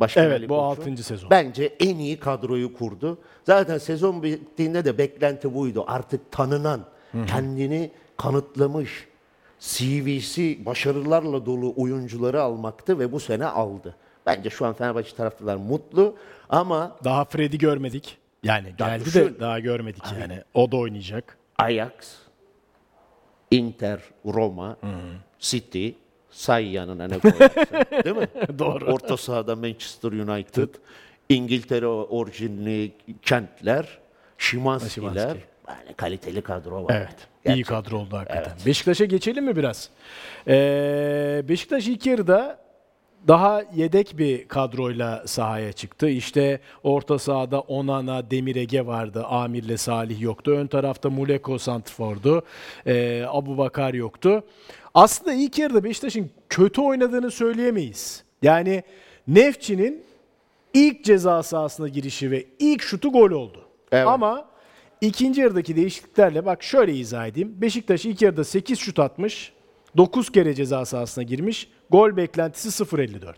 Başkan Evet, Ali bu Koç'un? 6. sezon. Bence en iyi kadroyu kurdu. Zaten sezon bittiğinde de beklenti buydu. Artık tanınan, kendini kanıtlamış, CV'si başarılarla dolu oyuncuları almaktı ve bu sene aldı. Bence şu an Fenerbahçe taraftarlar mutlu ama Daha Fred'i görmedik. Yani Ya geldi düşün. de daha görmedik yani. O da oynayacak. Ajax, Inter, Roma, City, say yanına ne koyarsın, değil mi? Doğru. Orta sahada Manchester United, İngiltere orijinli kentler, Şimanskiler. Szymanski. Yani kaliteli kadro var. Evet. iyi Gerçekten. kadro oldu hakikaten. Beşiktaş'a geçelim mi biraz? Ee, Beşiktaş ilk yarıda daha yedek bir kadroyla sahaya çıktı. İşte orta sahada Onana, Demir Ege vardı. Amir'le Salih yoktu. Ön tarafta Muleko Santrfor'du. Ee, Abu Bakar yoktu. Aslında ilk yarıda Beşiktaş'ın kötü oynadığını söyleyemeyiz. Yani Nefçi'nin ilk ceza sahasına girişi ve ilk şutu gol oldu. Evet. Ama ikinci yarıdaki değişikliklerle bak şöyle izah edeyim. Beşiktaş ilk yarıda 8 şut atmış. 9 kere ceza sahasına girmiş. Gol beklentisi 0.54.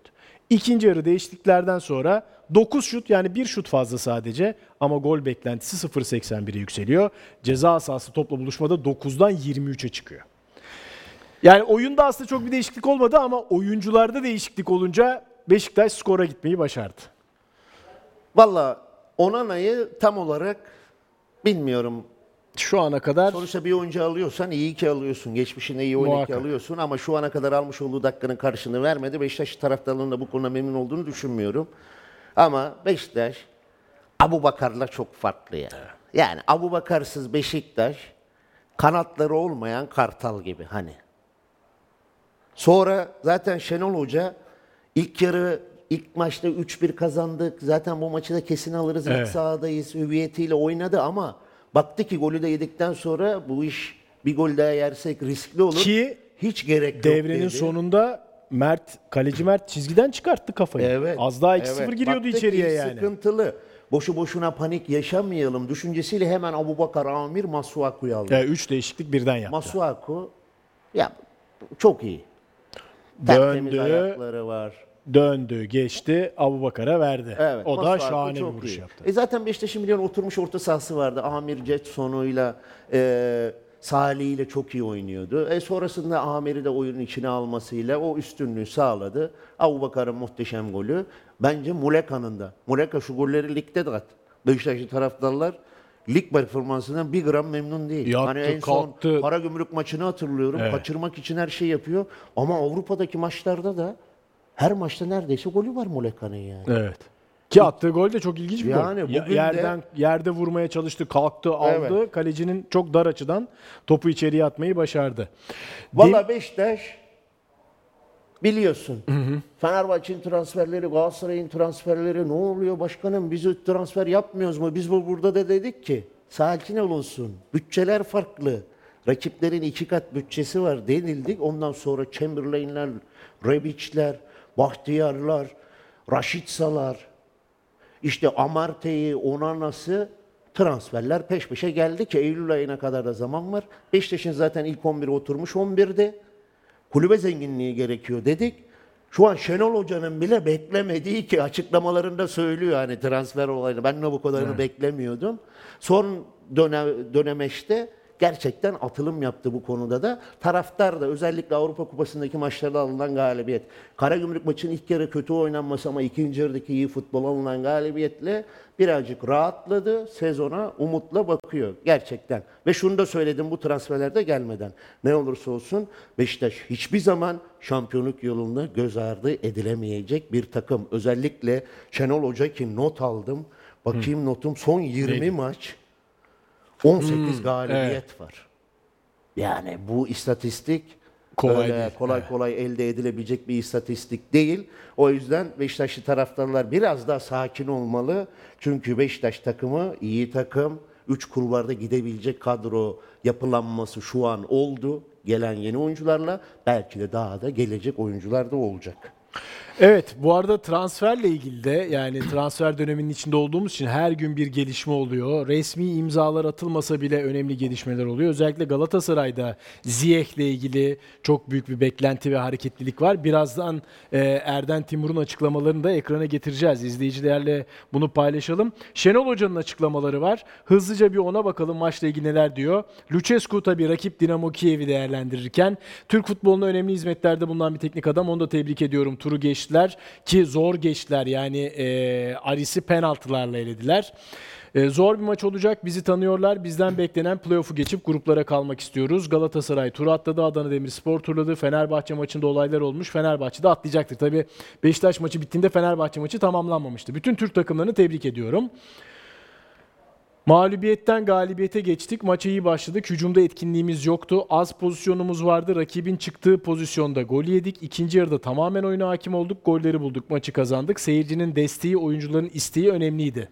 İkinci yarı değişikliklerden sonra 9 şut yani 1 şut fazla sadece ama gol beklentisi 0.81'e yükseliyor. Ceza sahası topla buluşmada 9'dan 23'e çıkıyor. Yani oyunda aslında çok bir değişiklik olmadı ama oyuncularda değişiklik olunca Beşiktaş skora gitmeyi başardı. Valla Onana'yı tam olarak bilmiyorum. Şu ana kadar Sonuçta bir oyuncu alıyorsan iyi ki alıyorsun. Geçmişinde iyi oyuncu Muhakkak. alıyorsun ama şu ana kadar almış olduğu dakikanın karşılığını vermedi. Beşiktaş taraftarlarının da bu konuda memnun olduğunu düşünmüyorum. Ama Beşiktaş Abu Bakar'la çok farklı ya. Yani Abu Bakarsız Beşiktaş kanatları olmayan kartal gibi hani. Sonra zaten Şenol Hoca ilk yarı ilk maçta 3-1 kazandık. Zaten bu maçı da kesin alırız. İlk Evet. sahadayız. Hüviyetiyle oynadı ama baktı ki golü de yedikten sonra bu iş bir gol daha yersek riskli olur. Ki hiç gerek yok devrenin sonunda Mert, kaleci Mert çizgiden çıkarttı kafayı. Evet. Az daha 2-0 evet. giriyordu Baktık içeriye yani. Sıkıntılı. Boşu boşuna panik yaşamayalım düşüncesiyle hemen Abu Bakar Amir Masuaku'yu aldı. 3 değişiklik birden yaptı. Masuaku ya çok iyi. Tertemiz Döndü. ayakları var. Döndü, geçti, Abu Bakar'a verdi. Evet, o da şahane bir vuruş iyi. yaptı. E zaten Beşiktaş'ın milyon oturmuş orta sahası vardı. Amir Cetson'uyla e, Salih ile çok iyi oynuyordu. E sonrasında Amir'i de oyunun içine almasıyla o üstünlüğü sağladı. Abu Bakar'ın muhteşem golü. Bence Muleka'nın da. Muleka şu golleri ligde de at. Beşiktaşlı taraftarlar lig performansından bir gram memnun değil. Yattı, hani en son kalktı. Karagümrük maçını hatırlıyorum. Evet. Kaçırmak için her şey yapıyor. Ama Avrupa'daki maçlarda da her maçta neredeyse golü var Muleka'nın yani. Evet. Ki attığı gol de çok ilginç bir Yani gol. bugün de- yerden yerde vurmaya çalıştı, kalktı, aldı. Evet. Kalecinin çok dar açıdan topu içeriye atmayı başardı. Valla Beşiktaş biliyorsun. Fenerbahçe'nin transferleri, Galatasaray'ın transferleri ne oluyor başkanım? Biz transfer yapmıyoruz mu? Biz bu burada da dedik ki sakin olunsun. Bütçeler farklı. Rakiplerin iki kat bütçesi var denildik. Ondan sonra Chamberlain'ler, Rebic'ler, Bahtiyarlar, Raşitsalar, işte Amarte'yi, Onana'sı transferler peş peşe geldi ki Eylül ayına kadar da zaman var. Beşiktaş'ın zaten ilk 11 oturmuş 11'de. Kulübe zenginliği gerekiyor dedik. Şu an Şenol Hoca'nın bile beklemediği ki açıklamalarında söylüyor hani transfer olayını. Ben de bu kadarını beklemiyordum. Son dönem, dönemeçte gerçekten atılım yaptı bu konuda da. Taraftar da özellikle Avrupa Kupası'ndaki maçlarda alınan galibiyet. Karagümrük maçın ilk yarı kötü oynanması ama ikinci yarıdaki iyi futbol alınan galibiyetle birazcık rahatladı. Sezona umutla bakıyor gerçekten. Ve şunu da söyledim bu transferlerde gelmeden. Ne olursa olsun Beşiktaş hiçbir zaman şampiyonluk yolunda göz ardı edilemeyecek bir takım. Özellikle Şenol Hoca ki not aldım. Bakayım notum son 20 maç 18 galibiyet var. Yani bu istatistik Kolay öyle değil. kolay kolay elde edilebilecek bir istatistik değil. O yüzden Beşiktaşlı taraftarlar biraz daha sakin olmalı. Çünkü Beşiktaş takımı iyi takım. Üç kulvarda gidebilecek kadro yapılanması şu an oldu. Gelen yeni oyuncularla belki de daha da gelecek oyuncular da olacak. Evet bu arada transferle ilgili de yani transfer döneminin içinde olduğumuz için her gün bir gelişme oluyor. Resmi imzalar atılmasa bile önemli gelişmeler oluyor. Özellikle Galatasaray'da Ziyech'le ilgili çok büyük bir beklenti ve hareketlilik var. Birazdan e, Erden Timur'un açıklamalarını da ekrana getireceğiz. İzleyicilerle bunu paylaşalım. Şenol Hoca'nın açıklamaları var. Hızlıca bir ona bakalım maçla ilgili neler diyor. Lucescu tabii rakip Dinamo Kiev'i değerlendirirken Türk futboluna önemli hizmetlerde bulunan bir teknik adam. Onu da tebrik ediyorum. Turu geçtiler ki zor geçtiler. Yani e, Aris'i penaltılarla elediler. E, zor bir maç olacak. Bizi tanıyorlar. Bizden beklenen playoff'u geçip gruplara kalmak istiyoruz. Galatasaray tur atladı. Adana Demirspor turladı. Fenerbahçe maçında olaylar olmuş. Fenerbahçe de atlayacaktır. Tabii Beşiktaş maçı bittiğinde Fenerbahçe maçı tamamlanmamıştı. Bütün Türk takımlarını tebrik ediyorum. Mağlubiyetten galibiyete geçtik. Maça iyi başladık. Hücumda etkinliğimiz yoktu. Az pozisyonumuz vardı. Rakibin çıktığı pozisyonda gol yedik. İkinci yarıda tamamen oyuna hakim olduk. Golleri bulduk. Maçı kazandık. Seyircinin desteği, oyuncuların isteği önemliydi.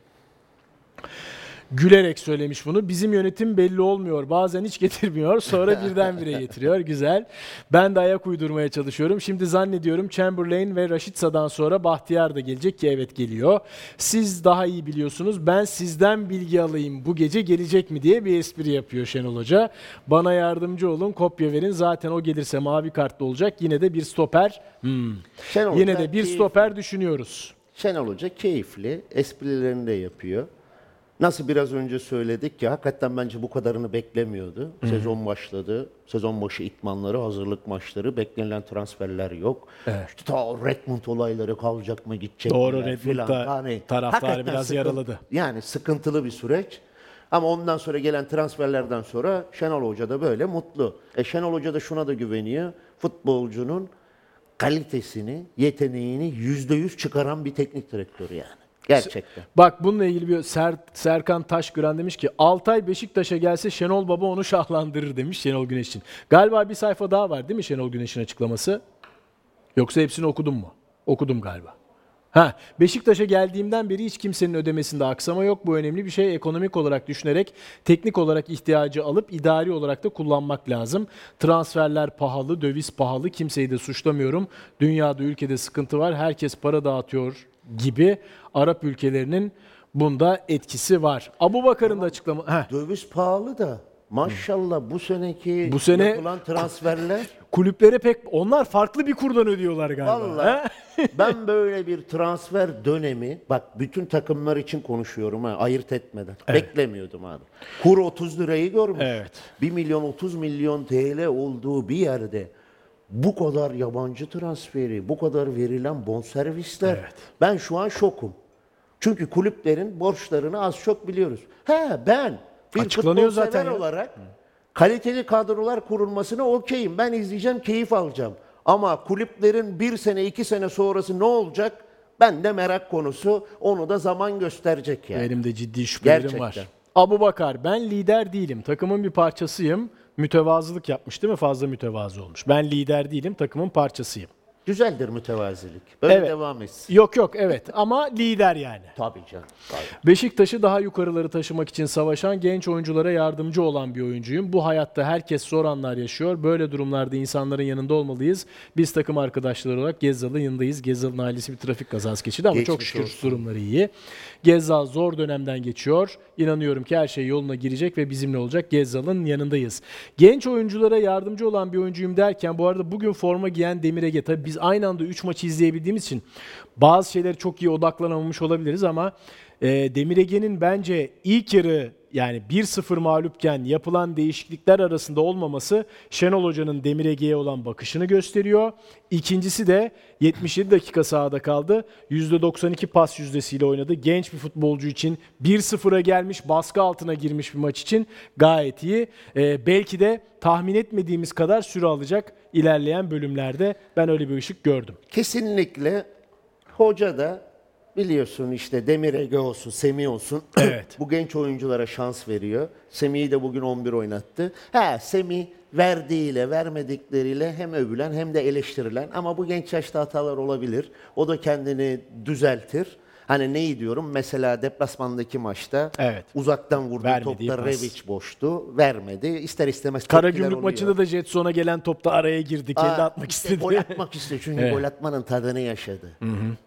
Gülerek söylemiş bunu. Bizim yönetim belli olmuyor. Bazen hiç getirmiyor. Sonra birdenbire getiriyor. Güzel. Ben de ayak uydurmaya çalışıyorum. Şimdi zannediyorum Chamberlain ve Raşitsa'dan sonra Bahtiyar da gelecek ki evet geliyor. Siz daha iyi biliyorsunuz. Ben sizden bilgi alayım. Bu gece gelecek mi diye bir espri yapıyor Şenol Hoca. Bana yardımcı olun. Kopya verin. Zaten o gelirse mavi kartlı olacak. Yine de bir stoper. Hmm. Şenol Yine de bir keyifli. stoper düşünüyoruz. Şenol Hoca keyifli, esprilerini de yapıyor. Nasıl biraz önce söyledik ki hakikaten bence bu kadarını beklemiyordu. Sezon başladı. Sezon başı itmanları, hazırlık maçları, beklenilen transferler yok. İşte ta Redmond olayları kalacak mı, gidecek Doğru, mi Redmond filan. da taraftarı biraz sıkın- yaraladı. Yani sıkıntılı bir süreç. Ama ondan sonra gelen transferlerden sonra Şenol Hoca da böyle mutlu. E Şenol Hoca da şuna da güveniyor. Futbolcunun kalitesini, yeteneğini yüzde yüz çıkaran bir teknik direktör yani. Gerçekten. Bak bununla ilgili bir Ser, Serkan Taşgıran demiş ki Altay Beşiktaş'a gelse Şenol Baba onu şahlandırır demiş Şenol Güneş için. Galiba bir sayfa daha var değil mi Şenol Güneş'in açıklaması? Yoksa hepsini okudun mu? Okudum galiba. Ha, Beşiktaş'a geldiğimden beri hiç kimsenin ödemesinde aksama yok. Bu önemli bir şey. Ekonomik olarak düşünerek teknik olarak ihtiyacı alıp idari olarak da kullanmak lazım. Transferler pahalı, döviz pahalı. Kimseyi de suçlamıyorum. Dünyada, ülkede sıkıntı var. Herkes para dağıtıyor gibi Arap ülkelerinin bunda etkisi var. Abu Bakar'ın da açıklama... Heh, Döviz pahalı da maşallah bu seneki Bu sene- yapılan transferler kulüplere pek... Onlar farklı bir kurdan ödüyorlar galiba. Vallahi He? ben böyle bir transfer dönemi bak bütün takımlar için konuşuyorum ha ayırt etmeden. Beklemiyordum abi. Kur 30 lirayı görmüş. Evet. 1 milyon 30 milyon TL olduğu bir yerde bu kadar yabancı transferi, bu kadar verilen bonservisler Evet. ben şu an şokum. Çünkü kulüplerin borçlarını az çok biliyoruz. He ben bir Açıklanıyor futbol zaten sever ya. olarak kaliteli kadrolar kurulmasına okeyim. Ben izleyeceğim, keyif alacağım. Ama kulüplerin bir sene, iki sene sonrası ne olacak? Ben de merak konusu. Onu da zaman gösterecek yani. Benim de ciddi şüphelerim Gerçekten. var. Abu Bakar ben lider değilim. Takımın bir parçasıyım. Mütevazılık yapmış değil mi? Fazla mütevazı olmuş. Ben lider değilim. Takımın parçasıyım. Güzeldir mütevazilik. Böyle Evet. devam etsin. Yok yok evet ama lider yani. Tabii canım. Tabii. Beşiktaş'ı daha yukarıları taşımak için savaşan genç oyunculara yardımcı olan bir oyuncuyum. Bu hayatta herkes zor anlar yaşıyor. Böyle durumlarda insanların yanında olmalıyız. Biz takım arkadaşları olarak Gezzal'ın yanındayız. Gezzal'ın ailesi bir trafik kazası geçirdi ama çok Geçmiş şükür olsun. durumları iyi. Gezzal zor dönemden geçiyor. İnanıyorum ki her şey yoluna girecek ve bizimle olacak. Gezzal'ın yanındayız. Genç oyunculara yardımcı olan bir oyuncuyum derken bu arada bugün forma giyen Demir Ege tabii biz aynı anda 3 maçı izleyebildiğimiz için bazı şeyleri çok iyi odaklanamamış olabiliriz ama e, Demir Ege'nin bence ilk yarı yani 1-0 mağlupken yapılan değişiklikler arasında olmaması Şenol Hoca'nın Demir Ege'ye olan bakışını gösteriyor. İkincisi de 77 dakika sahada kaldı. %92 pas yüzdesiyle oynadı. Genç bir futbolcu için 1-0'a gelmiş, baskı altına girmiş bir maç için gayet iyi. E, belki de tahmin etmediğimiz kadar süre alacak ilerleyen bölümlerde. Ben öyle bir ışık gördüm. Kesinlikle hoca da biliyorsun işte Demir Ege olsun, Semih olsun. Evet. bu genç oyunculara şans veriyor. Semih'i de bugün 11 oynattı. Ha Semih verdiğiyle vermedikleriyle hem övülen hem de eleştirilen ama bu genç yaşta hatalar olabilir. O da kendini düzeltir. Hani neyi diyorum? Mesela deplasmandaki maçta Evet. uzaktan vurduğu Vermediği topta. Revic boştu. Vermedi. İster istemez Karagümrük maçında da Jetson'a gelen topta araya girdi. Kendi Aa, atmak işte istedi. Gol atmak istedi çünkü Evet. gol atmanın tadını yaşadı.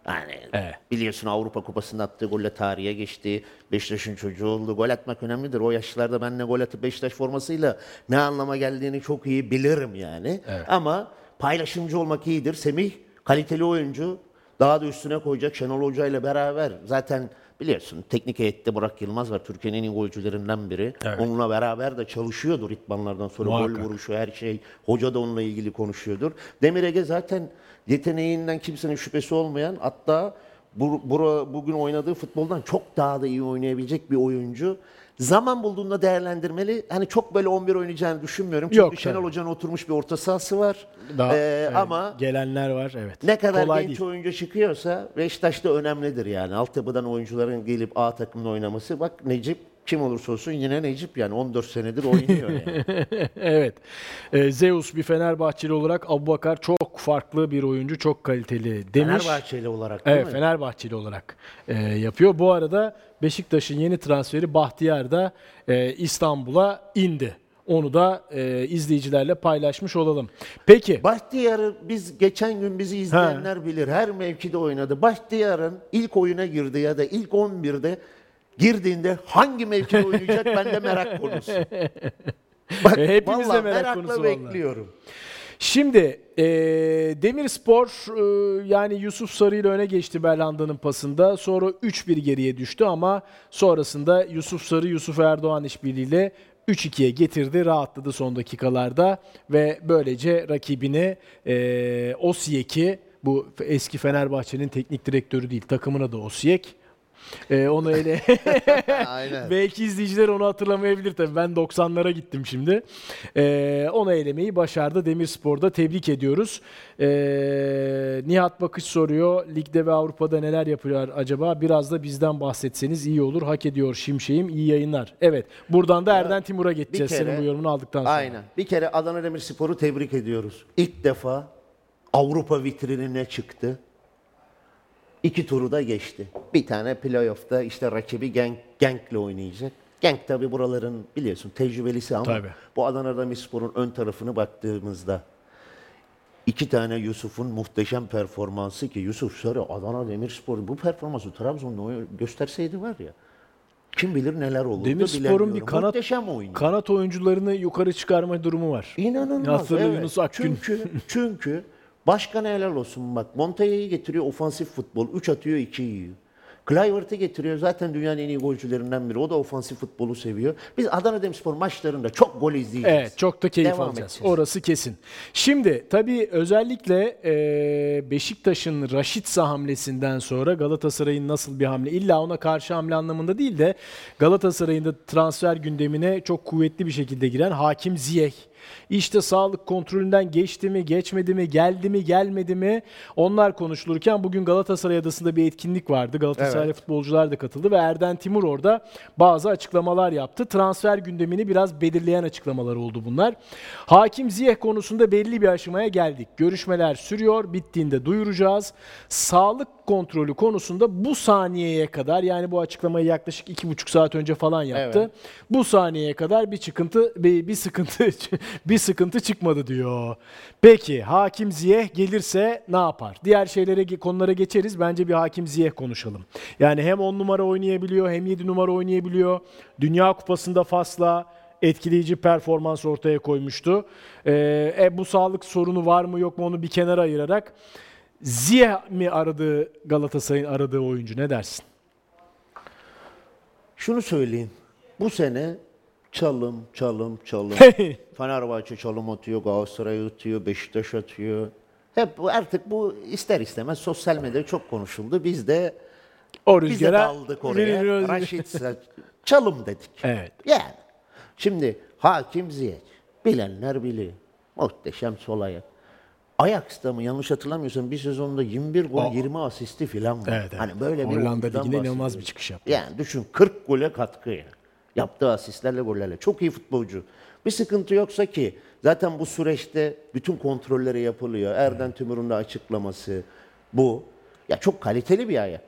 Yani Evet. biliyorsun Avrupa Kupası'nda attığı golle tarihe geçti. Beşiktaş'ın çocuğu oldu. Gol atmak önemlidir. O yaşlarda ben de gol atıp Beşiktaş formasıyla ne anlama geldiğini çok iyi bilirim yani. Ama paylaşımcı olmak iyidir. Semih kaliteli oyuncu. Daha da üstüne koyacak Şenol Hoca ile beraber. Zaten biliyorsun teknik heyette Burak Yılmaz var. Türkiye'nin en golcülerinden biri. Onunla beraber de çalışıyordur itmanlardan sonra. Gol Muhakkak. vuruşu her şey. Hoca da onunla ilgili konuşuyordur. Demir Ege zaten yeteneğinden kimsenin şüphesi olmayan hatta bu, bura- bugün oynadığı futboldan çok daha da iyi oynayabilecek bir oyuncu. Zaman bulduğunda değerlendirmeli. Hani çok böyle 11 oynayacağını düşünmüyorum. Çünkü Yok, Şenol tabii. Hoca'nın oturmuş bir orta sahası var. Daha, Ee, evet, ama gelenler var evet. ne kadar Kolay genç değil. oyuncu çıkıyorsa Beşiktaş'ta önemlidir yani. Altyapıdan oyuncuların gelip A takımda oynaması. Bak Necip kim olursa olsun yine Necip yani 14 senedir oynuyor yani. evet. Ee, Zeus bir Fenerbahçeli olarak Abubakar çok farklı bir oyuncu, çok kaliteli demiş. Fenerbahçeli olarak değil Evet, mi? Fenerbahçeli olarak e, yapıyor. Bu arada Beşiktaş'ın yeni transferi Bahtiyar da e, İstanbul'a indi. Onu da e, izleyicilerle paylaşmış olalım. Peki. Bahtiyar'ı biz geçen gün bizi izleyenler bilir. Her mevkide oynadı. Bahtiyar'ın ilk oyuna girdi ya da ilk 11'de girdiğinde hangi mevkide oynayacak bende merak konusu. Bak, hepimiz de vallahi merak merakla konusu vallahi. bekliyorum. Şimdi e, Demirspor e, yani Yusuf Sarı ile öne geçti Belhanda'nın pasında. Sonra 3-1 geriye düştü ama sonrasında Yusuf Sarı Yusuf Erdoğan işbirliğiyle 3-2'ye getirdi. Rahatladı son dakikalarda ve böylece rakibini e, Osiyek'i bu eski Fenerbahçe'nin teknik direktörü değil takımına da Osiyek Ee, onu ele Aynen. Belki izleyiciler onu hatırlamayabilir tabii. Ben 90'lara gittim şimdi. Ee, onu elemeyi başardı Demirspor'da. Tebrik ediyoruz. Ee, Nihat Bakış soruyor. Ligde ve Avrupa'da neler yapıyorlar acaba? Biraz da bizden bahsetseniz iyi olur. Hak ediyor Şimşek'im. İyi yayınlar. Evet. Buradan da Erden Timur'a geçeceğiz. bir kere- Senin bu yorumunu aldıktan sonra. Aynen. Bir kere Adana Demirspor'u tebrik ediyoruz. İlk defa Avrupa vitrinine çıktı. İki turu da geçti. Bir tane playoff'ta işte rakibi Genk, Genk'le oynayacak. Genk tabi buraların biliyorsun tecrübelisi ama Tabii. bu Adana Demirspor'un ön tarafını baktığımızda iki tane Yusuf'un muhteşem performansı ki Yusuf şöyle Adana Demirspor bu performansı Trabzon'da gösterseydi var ya kim bilir neler olurdu Demirspor'un bir kanat muhteşem oynuyor. kanat oyuncularını yukarı çıkarma durumu var. İnanılmaz. Evet. Yunus Akgün. Çünkü, çünkü başkan helal olsun bak. Montella'yı getiriyor ofansif futbol. 3 atıyor 2 yiyor. Kluivert'i getiriyor. Zaten dünyanın en iyi golcülerinden biri. O da ofansif futbolu seviyor. Biz Adana Demirspor maçlarında çok gol izleyeceğiz. Evet çok da keyif Devam alacağız. edeceğiz. Orası kesin. Şimdi tabii özellikle e, Beşiktaş'ın Raşitsa hamlesinden sonra Galatasaray'ın nasıl bir hamle illa ona karşı hamle anlamında değil de Galatasaray'ın da transfer gündemine çok kuvvetli bir şekilde giren Hakim Ziyech. İşte sağlık kontrolünden geçti mi, geçmedi mi, geldi mi, gelmedi mi? Onlar konuşulurken bugün Galatasaray Adası'nda bir etkinlik vardı. Galatasaraylı Evet. futbolcular da katıldı ve Erden Timur orada bazı açıklamalar yaptı. Transfer gündemini biraz belirleyen açıklamalar oldu bunlar. Hakim Ziyech konusunda belli bir aşamaya geldik. Görüşmeler sürüyor. Bittiğinde duyuracağız. Sağlık kontrolü konusunda bu saniyeye kadar yani bu açıklamayı yaklaşık iki buçuk saat önce falan yaptı. Evet. Bu saniyeye kadar bir çıkıntı bir, bir sıkıntı bir sıkıntı çıkmadı diyor. Peki Hakim Ziyeh gelirse ne yapar? Diğer şeylere konulara geçeriz. Bence bir Hakim Ziyeh konuşalım. Yani hem 10 numara oynayabiliyor hem 7 numara oynayabiliyor. Dünya Kupası'nda Fas'la etkileyici performans ortaya koymuştu. Ee, e, bu sağlık sorunu var mı yok mu onu bir kenara ayırarak Ziyeh mi aradığı Galatasaray'ın aradığı oyuncu ne dersin? Şunu söyleyeyim. Bu sene çalım, çalım, çalım. Fenerbahçe çalım atıyor, Galatasaray atıyor, Beşiktaş atıyor. Hep bu artık bu ister istemez sosyal medyada çok konuşuldu. Biz de O biz de daldık oraya. Raşit çalım dedik. Evet. Yani. Şimdi Hakim Ziyech. Bilenler biliyor. Muhteşem sol ayak. Ajax'ta mı yanlış hatırlamıyorsam bir sezonda 21 gol Aa. 20 asisti falan var. Evet, evet. Hani böyle bir Hollanda Ligi'nde inanılmaz bir çıkış yaptı. Yani düşün 40 gole katkı yani. Yaptığı asistlerle gollerle. Çok iyi futbolcu. Bir sıkıntı yoksa ki zaten bu süreçte bütün kontrolleri yapılıyor. Erden Tümür'ün de açıklaması bu. Ya çok kaliteli bir ayak.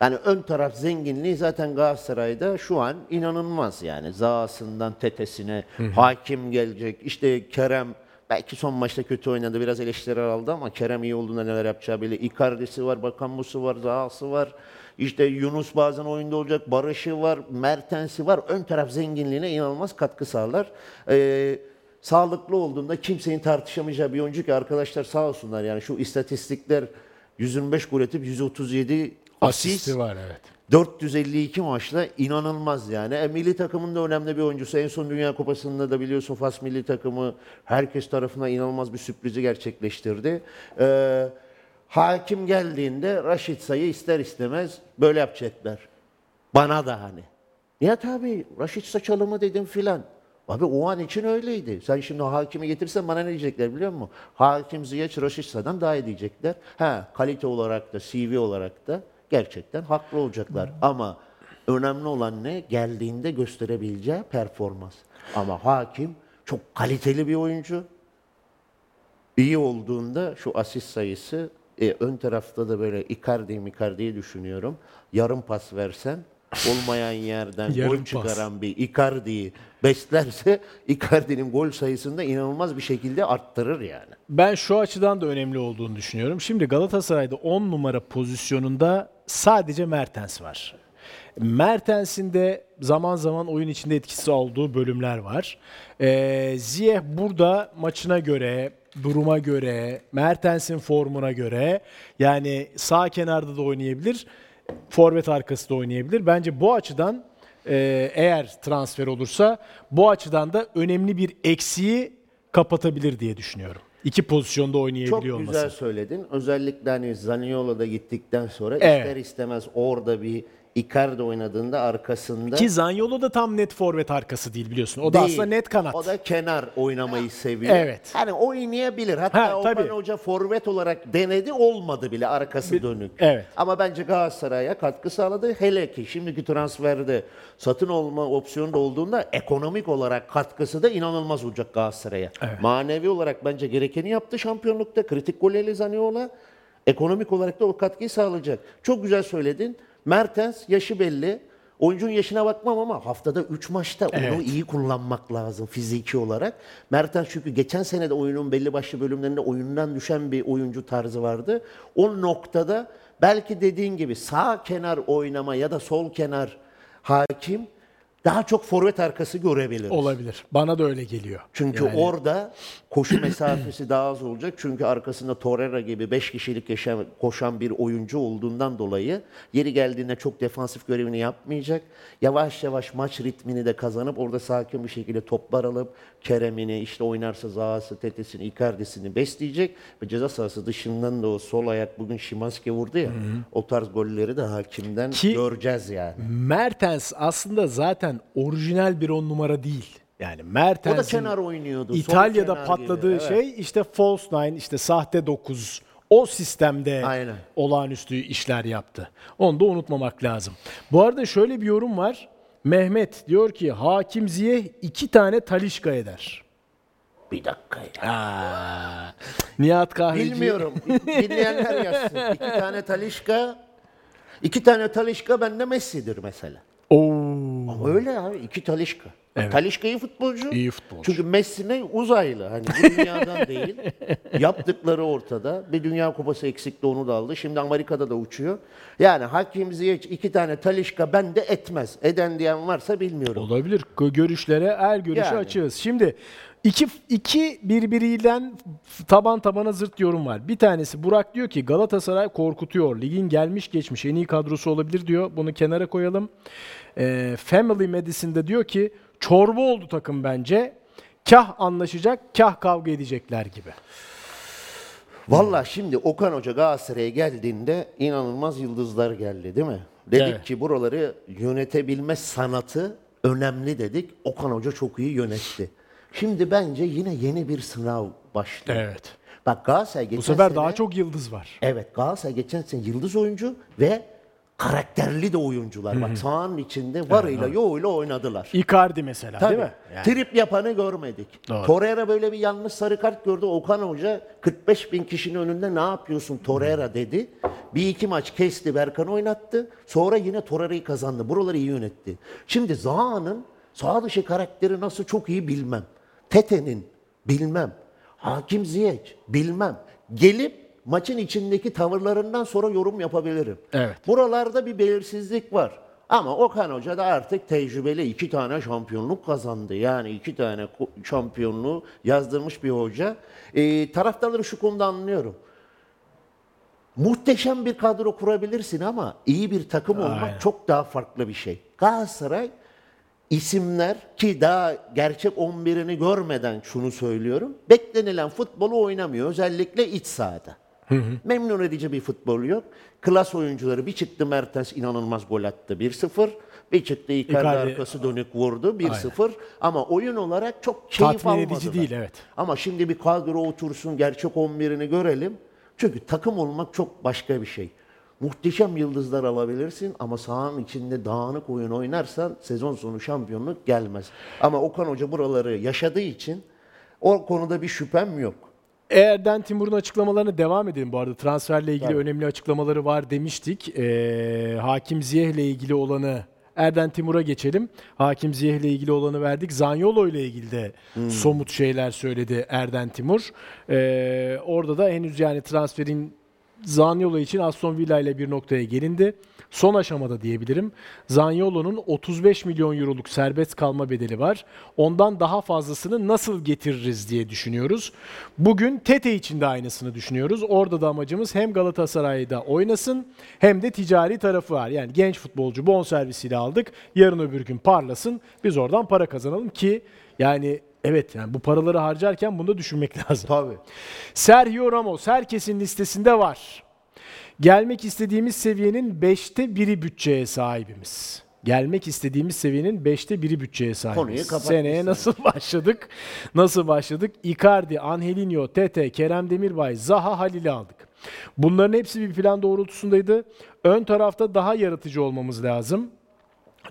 Yani ön taraf zenginliği zaten Galatasaray'da şu an inanılmaz yani. Zahasından tetesine hakim gelecek. İşte Kerem belki son maçta kötü oynadı. Biraz eleştiriler aldı ama Kerem iyi olduğunda neler yapacağı belli. Icardi'si var, Bakambu'su var, Zaha'sı var. İşte Yunus bazen oyunda olacak. Barış'ı var, Mertens'i var. Ön taraf zenginliğine inanılmaz katkı sağlar. Ee, sağlıklı olduğunda kimsenin tartışamayacağı bir oyuncu ki arkadaşlar sağ olsunlar. Yani şu istatistikler 125 gol atıp 137 asist. Asisti var evet. 452 maçla inanılmaz yani. E, milli takımın da önemli bir oyuncusu. En son Dünya Kupası'nda da biliyorsun Fas milli takımı herkes tarafından inanılmaz bir sürprizi gerçekleştirdi. E, hakim geldiğinde Raşit Say'ı ister istemez böyle yapacaklar. Bana da hani. Nihat abi Raşit Saçalı dedim filan. Abi o an için öyleydi. Sen şimdi hakimi getirsen bana ne diyecekler biliyor musun? Hakim Ziyech Raşit Sa'dan daha iyi diyecekler. Ha kalite olarak da CV olarak da gerçekten haklı olacaklar. Ama önemli olan ne? Geldiğinde gösterebileceği performans. Ama hakim çok kaliteli bir oyuncu iyi olduğunda şu asist sayısı e, ön tarafta da böyle Icardi Icardi'yi düşünüyorum. Yarım pas versen olmayan yerden Yarım gol pas. çıkaran bir Icardi'yi beslerse Icardi'nin gol sayısını da inanılmaz bir şekilde arttırır yani. Ben şu açıdan da önemli olduğunu düşünüyorum. Şimdi Galatasaray'da 10 numara pozisyonunda sadece Mertens var. Mertens'in de zaman zaman oyun içinde etkisi olduğu bölümler var. Ee, Ziyeh burada maçına göre, duruma göre, Mertens'in formuna göre yani sağ kenarda da oynayabilir, forvet arkası da oynayabilir. Bence bu açıdan e, eğer transfer olursa bu açıdan da önemli bir eksiği kapatabilir diye düşünüyorum. İki pozisyonda Çok oynayabiliyor güzel olması. söyledin. Özellikle hani Zaniolo da gittikten sonra Evet. ister istemez orada bir Icardi oynadığında arkasında Ki Zaniolo da tam net forvet arkası değil biliyorsun. O da Değil. aslında net kanat. O da kenar oynamayı seviyor. Evet. Hani oynayabilir. Hatta Ha, Okan tabii. Hoca forvet olarak denedi olmadı bile arkası dönük. evet. Ama bence Galatasaray'a katkı sağladı. Hele ki şimdiki transferde satın olma opsiyonu da olduğunda ekonomik olarak katkısı da inanılmaz olacak Galatasaray'a. Manevi olarak bence gerekeni yaptı şampiyonlukta. Kritik golle Zaniola. Ekonomik olarak da o katkıyı sağlayacak. Çok güzel söyledin. Mertens yaşı belli. Oyuncunun yaşına bakmam ama haftada 3 maçta onu Evet. iyi kullanmak lazım fiziki olarak. Mertens çünkü geçen sene de oyunun belli başlı bölümlerinde oyundan düşen bir oyuncu tarzı vardı. O noktada belki dediğin gibi sağ kenar oynama ya da sol kenar hakim daha çok forvet arkası görebiliriz. Olabilir. Bana da öyle geliyor. Çünkü orada koşu mesafesi daha az olacak. Çünkü arkasında Torreira gibi 5 kişilik yaşam, koşan bir oyuncu olduğundan dolayı yeri geldiğinde çok defansif görevini yapmayacak. Yavaş yavaş maç ritmini de kazanıp orada sakin bir şekilde toplar alıp Kerem'ini işte oynarsa Zaha'sı, Tete'sini, Icardi'sini besleyecek ve ceza sahası dışından da o sol ayak bugün Şimanski vurdu ya. O tarz golleri de hakimden Ki- göreceğiz yani. Mertens aslında zaten orijinal bir on numara değil. Yani O da Mertens'in kenar oynuyordu. İtalya'da kenar patladığı gibi, evet. şey işte false nine, işte sahte 9. O sistemde Aynen. olağanüstü işler yaptı. Onu da unutmamak lazım. Bu arada şöyle bir yorum var. Mehmet diyor ki Hakim Ziyeh iki tane talişka eder. Bir dakika ya. Aa, Nihat Kahveci. Bilmiyorum. Dinleyenler yazsın. İki tane Talişka, iki tane Talişka bende Messi'dir mesela. Oo, Ama öyle abi iki Talişka. Evet. Talişka iyi futbolcu. İyi futbolcu. Çünkü Messi ne uzaylı. Hani bu dünyadan değil. Yaptıkları ortada. Bir dünya kupası eksikti onu da aldı. Şimdi Amerika'da da uçuyor. Yani Hakim Ziyech iki tane Talişka bende etmez. Eden diyen varsa bilmiyorum. Olabilir. Gö- Görüşlere her görüşe Yani. açığız. Şimdi iki, iki birbiriyle taban tabana zırt yorum var. Bir tanesi Burak diyor ki Galatasaray korkutuyor. Ligin gelmiş geçmiş en iyi kadrosu olabilir diyor. Bunu kenara koyalım. Ee, Family Medicine'de diyor ki çorba oldu takım bence. Kah anlaşacak, kah kavga edecekler gibi. Valla şimdi Okan Hoca Galatasaray'a geldiğinde inanılmaz yıldızlar geldi değil mi? Dedik Evet. ki buraları yönetebilme sanatı önemli dedik. Okan Hoca çok iyi yönetti. Şimdi bence yine yeni bir sınav başlıyor. Evet. Bak Galatasaray geçen Bu sefer sene, daha çok yıldız var. Evet Galatasaray geçen sene yıldız oyuncu ve karakterli de oyuncular. Bak sahanın içinde varıyla yoğuyla oynadılar. Icardi mesela Tabii. değil mi? Yani. Trip yapanı görmedik. Doğru. Torreira böyle bir yanlış sarı kart gördü. Okan Hoca 45 bin kişinin önünde ne yapıyorsun Torreira dedi. Bir iki maç kesti Berkan oynattı. Sonra yine Torreira'yı kazandı. Buraları iyi yönetti. Şimdi Zaha'nın sağ dışı karakteri nasıl çok iyi bilmem. Tete'nin bilmem. Hakim Ziyech bilmem. Gelip maçın içindeki tavırlarından sonra yorum yapabilirim. Evet. Buralarda bir belirsizlik var. Ama Okan Hoca da artık tecrübeli iki tane şampiyonluk kazandı. Yani iki tane şampiyonluğu yazdırmış bir hoca. Ee, taraftarları şu konuda anlıyorum. Muhteşem bir kadro kurabilirsin ama iyi bir takım olmak Aynen. çok daha farklı bir şey. Galatasaray isimler ki daha gerçek 11'ini görmeden şunu söylüyorum. Beklenilen futbolu oynamıyor özellikle iç sahada. Memnun edici bir futbol yok. Klas oyuncuları bir çıktı Mertens inanılmaz gol attı 1-0. Bir çıktı Icardi arkası dönük vurdu 1-0. Ama oyun olarak çok keyif Tatmin almadılar. edici değil, evet. Ama şimdi bir kadro otursun gerçek 11'ini görelim. Çünkü takım olmak çok başka bir şey. Muhteşem yıldızlar alabilirsin ama sahanın içinde dağınık oyun oynarsan sezon sonu şampiyonluk gelmez. Ama Okan Hoca buraları yaşadığı için o konuda bir şüphem yok. Erden Timur'un açıklamalarına devam edelim bu arada. Transferle ilgili önemli açıklamaları var demiştik. Ee, Hakim Ziyeh'le ilgili olanı Erden Timur'a geçelim. Hakim Ziyeh'le ilgili olanı verdik. Zanyolo ile ilgili de somut şeyler söyledi Erden Timur. Ee, orada da henüz yani transferin Zaniolo için Aston Villa ile bir noktaya gelindi. Son aşamada diyebilirim. Zaniolo'nun 35 milyon euroluk serbest kalma bedeli var. Ondan daha fazlasını nasıl getiririz diye düşünüyoruz. Bugün Tete için de aynısını düşünüyoruz. Orada da amacımız hem Galatasaray'da oynasın hem de ticari tarafı var. Yani genç futbolcu bonservisiyle aldık. Yarın öbür gün parlasın. Biz oradan para kazanalım ki yani evet yani bu paraları harcarken bunu da düşünmek lazım. Tabii. Sergio Ramos herkesin listesinde var. Gelmek istediğimiz seviyenin 5'te biri bütçeye sahibimiz. Gelmek istediğimiz seviyenin 5'te biri bütçeye sahibiz. Seneye nasıl başladık? Nasıl başladık? Icardi, Angelinho, Tete, Kerem Demirbay, Zaha, Halil'i aldık. Bunların hepsi bir plan doğrultusundaydı. Ön tarafta daha yaratıcı olmamız lazım.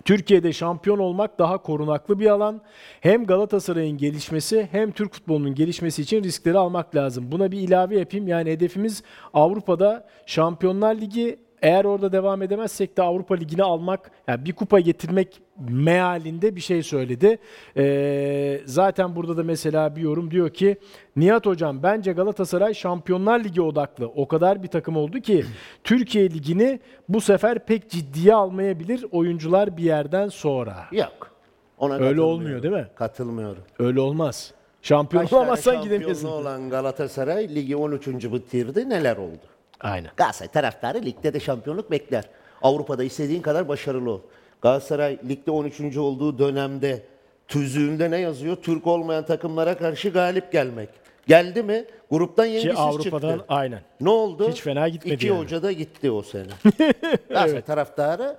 Türkiye'de şampiyon olmak daha korunaklı bir alan. Hem Galatasaray'ın gelişmesi hem Türk futbolunun gelişmesi için riskleri almak lazım. Buna bir ilave yapayım. Yani hedefimiz Avrupa'da Şampiyonlar Ligi eğer orada devam edemezsek de Avrupa Ligi'ni almak, yani bir kupa getirmek mealinde bir şey söyledi. Ee, zaten burada da mesela bir yorum diyor ki Nihat Hocam bence Galatasaray Şampiyonlar Ligi odaklı. O kadar bir takım oldu ki Türkiye Ligi'ni bu sefer pek ciddiye almayabilir oyuncular bir yerden sonra. Yok. Ona Öyle olmuyor değil mi? Katılmıyorum. Öyle olmaz. Şampiyon Kaç tane olamazsan gidemiyorsun. olan Galatasaray ligi 13. bitirdi. Neler oldu? Aynen. Galatasaray taraftarı ligde de şampiyonluk bekler. Avrupa'da istediğin kadar başarılı ol. Galatasaray ligde 13. olduğu dönemde tüzüğünde ne yazıyor? Türk olmayan takımlara karşı galip gelmek. Geldi mi? Gruptan Ki yengisiz Avrupa'dan çıktı. aynen. Ne oldu? Hiç fena gitmedi İki yani. hoca da gitti o sene. Galatasaray taraftarı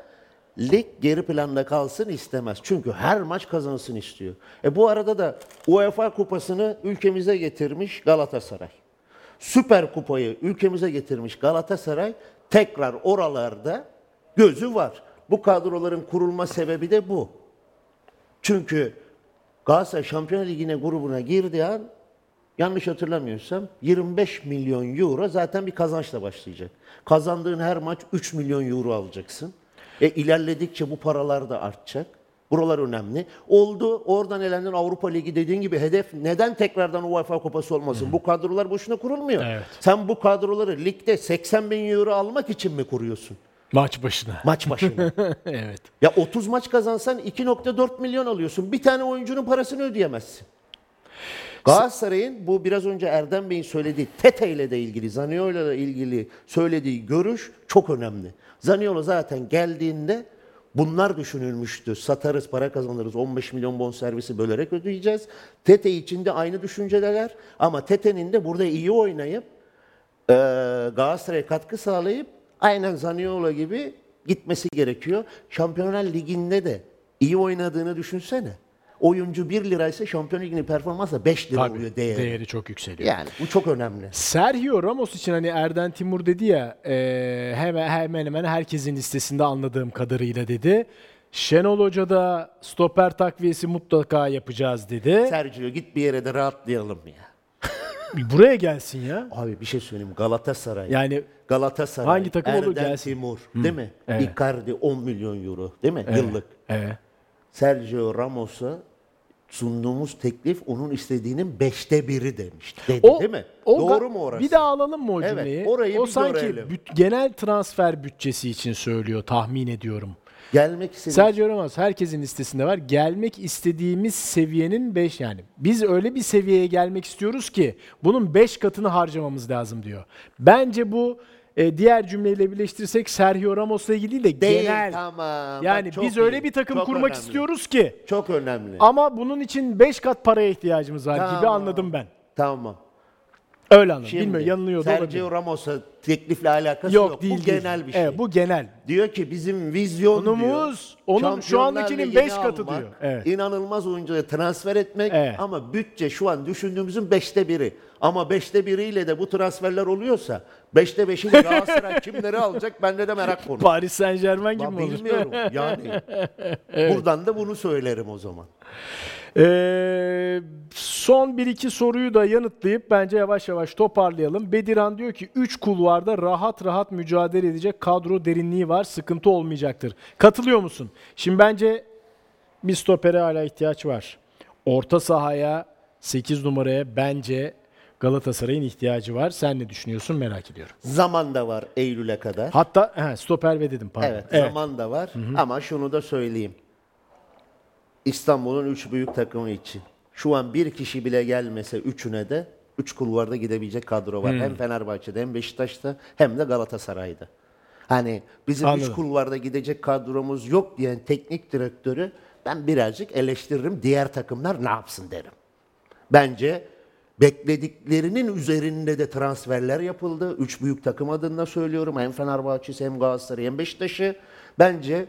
lig geri planda kalsın istemez. Çünkü her maç kazansın istiyor. E bu arada da UEFA kupasını ülkemize getirmiş Galatasaray. Süper kupayı ülkemize getirmiş Galatasaray tekrar oralarda gözü var. Bu kadroların kurulma sebebi de bu. Çünkü Galatasaray Şampiyonlar Ligi'ne grubuna girdiği an yanlış hatırlamıyorsam 25 milyon euro zaten bir kazançla başlayacak. Kazandığın her maç 3 milyon euro alacaksın. E ilerledikçe bu paralar da artacak. Buralar önemli. Oldu. Oradan elendin Avrupa Ligi dediğin gibi hedef neden tekrardan UEFA Kupası olmasın? Bu kadrolar boşuna kurulmuyor. Evet. Sen bu kadroları ligde 80 bin euro almak için mi kuruyorsun? Maç başına. Maç başına. evet. Ya 30 maç kazansan 2.4 milyon alıyorsun. Bir tane oyuncunun parasını ödeyemezsin. Galatasaray'ın bu biraz önce Erdem Bey'in söylediği Tete ile de ilgili, Zaniolo ile ilgili söylediği görüş çok önemli. Zaniolo zaten geldiğinde bunlar düşünülmüştü. Satarız, para kazanırız, 15 milyon bonservisi bölerek ödeyeceğiz. Tete için de aynı düşünceler ama Tete'nin de burada iyi oynayıp e, Galatasaray'a katkı sağlayıp aynen Zaniolo gibi gitmesi gerekiyor. Şampiyonlar Ligi'nde de iyi oynadığını düşünsene. Oyuncu 1 liraysa Şampiyon Ligi'nin performansı 5 lira Tabii, oluyor değeri. değeri çok yükseliyor. Yani bu çok önemli. Sergio Ramos için hani Erden Timur dedi ya e, hemen hemen hemen herkesin listesinde anladığım kadarıyla dedi. Şenol Hoca da stoper takviyesi mutlaka yapacağız dedi. Sergio git bir yere de rahatlayalım ya. Buraya gelsin ya. Abi bir şey söyleyeyim Galatasaray. Yani Galatasaray. Hangi takım olur Erdem gelsin. Timur değil mi? evet. Icardi 10 milyon euro değil mi? Yıllık. evet. Sergio Ramos'a sunduğumuz teklif onun istediğinin beşte biri demişti. Dedi, O, değil mi? o Doğru mu orası? Bir daha alalım mı o Evet, cümleyi? orayı o sanki büt- genel transfer bütçesi için söylüyor tahmin ediyorum. Gelmek istediğiniz Sergio Ramos herkesin listesinde var. Gelmek istediğimiz seviyenin 5 yani. Biz öyle bir seviyeye gelmek istiyoruz ki bunun 5 katını harcamamız lazım diyor. Bence bu e, diğer cümleyle birleştirirsek Sergio Ramos'la ilgili değil de değil. genel. Tamam. Yani çok biz öyle iyi, bir takım çok kurmak önemli. istiyoruz ki Çok önemli. ama bunun için 5 kat paraya ihtiyacımız var gibi Tamam. anladım ben. Tamam. Öyle anladım. Şimdi Bilmiyorum yanılıyor da olabilir. Sergio Ramos'a teklifle alakası Yok, yok. değil bu değil. genel bir şey. Evet, bu genel. Diyor ki bizim vizyon Onumuz, diyor. onun şu andakinin Ligi'ni beş katı almak, diyor. Evet. İnanılmaz oyuncuya transfer etmek Evet. ama bütçe şu an düşündüğümüzün beşte biri. Ama beşte biriyle de bu transferler oluyorsa beşte beşiyle Galatasaray kimleri alacak bende de merak konusu. Paris Saint Germain gibi mi olur? bilmiyorum yani. Buradan da bunu söylerim o zaman. Ee, son bir iki soruyu da yanıtlayıp bence yavaş yavaş toparlayalım. Bediran diyor ki 3 kulvarda rahat rahat mücadele edecek kadro derinliği var. Sıkıntı olmayacaktır. Katılıyor musun? Şimdi bence bir stopere hala ihtiyaç var. Orta sahaya 8 numaraya bence Galatasaray'ın ihtiyacı var. Sen ne düşünüyorsun merak ediyorum. Zaman da var Eylül'e kadar. Hatta he, stoper ve dedim pardon. Evet, zaman da var ama şunu da söyleyeyim. İstanbul'un üç büyük takımı için şu an bir kişi bile gelmese üçüne de üç kulvarda gidebilecek kadro var. Hem Fenerbahçe'de hem Beşiktaş'ta hem de Galatasaray'da. Hani bizim Anladım. üç kulvarda gidecek kadromuz yok diyen teknik direktörü ben birazcık eleştiririm. Diğer takımlar ne yapsın derim. Bence beklediklerinin üzerinde de transferler yapıldı. Üç büyük takım adına söylüyorum. Hem Fenerbahçe'si hem Galatasaray hem Beşiktaş'ı. Bence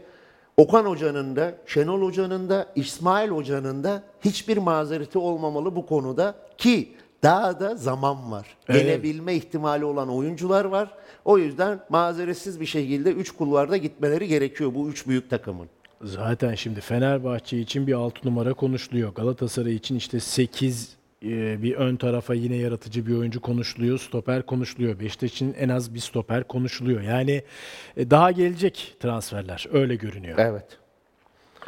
Okan Hoca'nın da, Şenol Hoca'nın da, İsmail Hoca'nın da hiçbir mazereti olmamalı bu konuda ki daha da zaman var. Evet. Gelebilme ihtimali olan oyuncular var. O yüzden mazeretsiz bir şekilde 3 kulvarda gitmeleri gerekiyor bu üç büyük takımın. Zaten şimdi Fenerbahçe için bir 6 numara konuşuluyor. Galatasaray için işte 8 bir ön tarafa yine yaratıcı bir oyuncu konuşuluyor. Stoper konuşuluyor. Beşiktaş için en az bir stoper konuşuluyor. Yani e, daha gelecek transferler öyle görünüyor. Evet.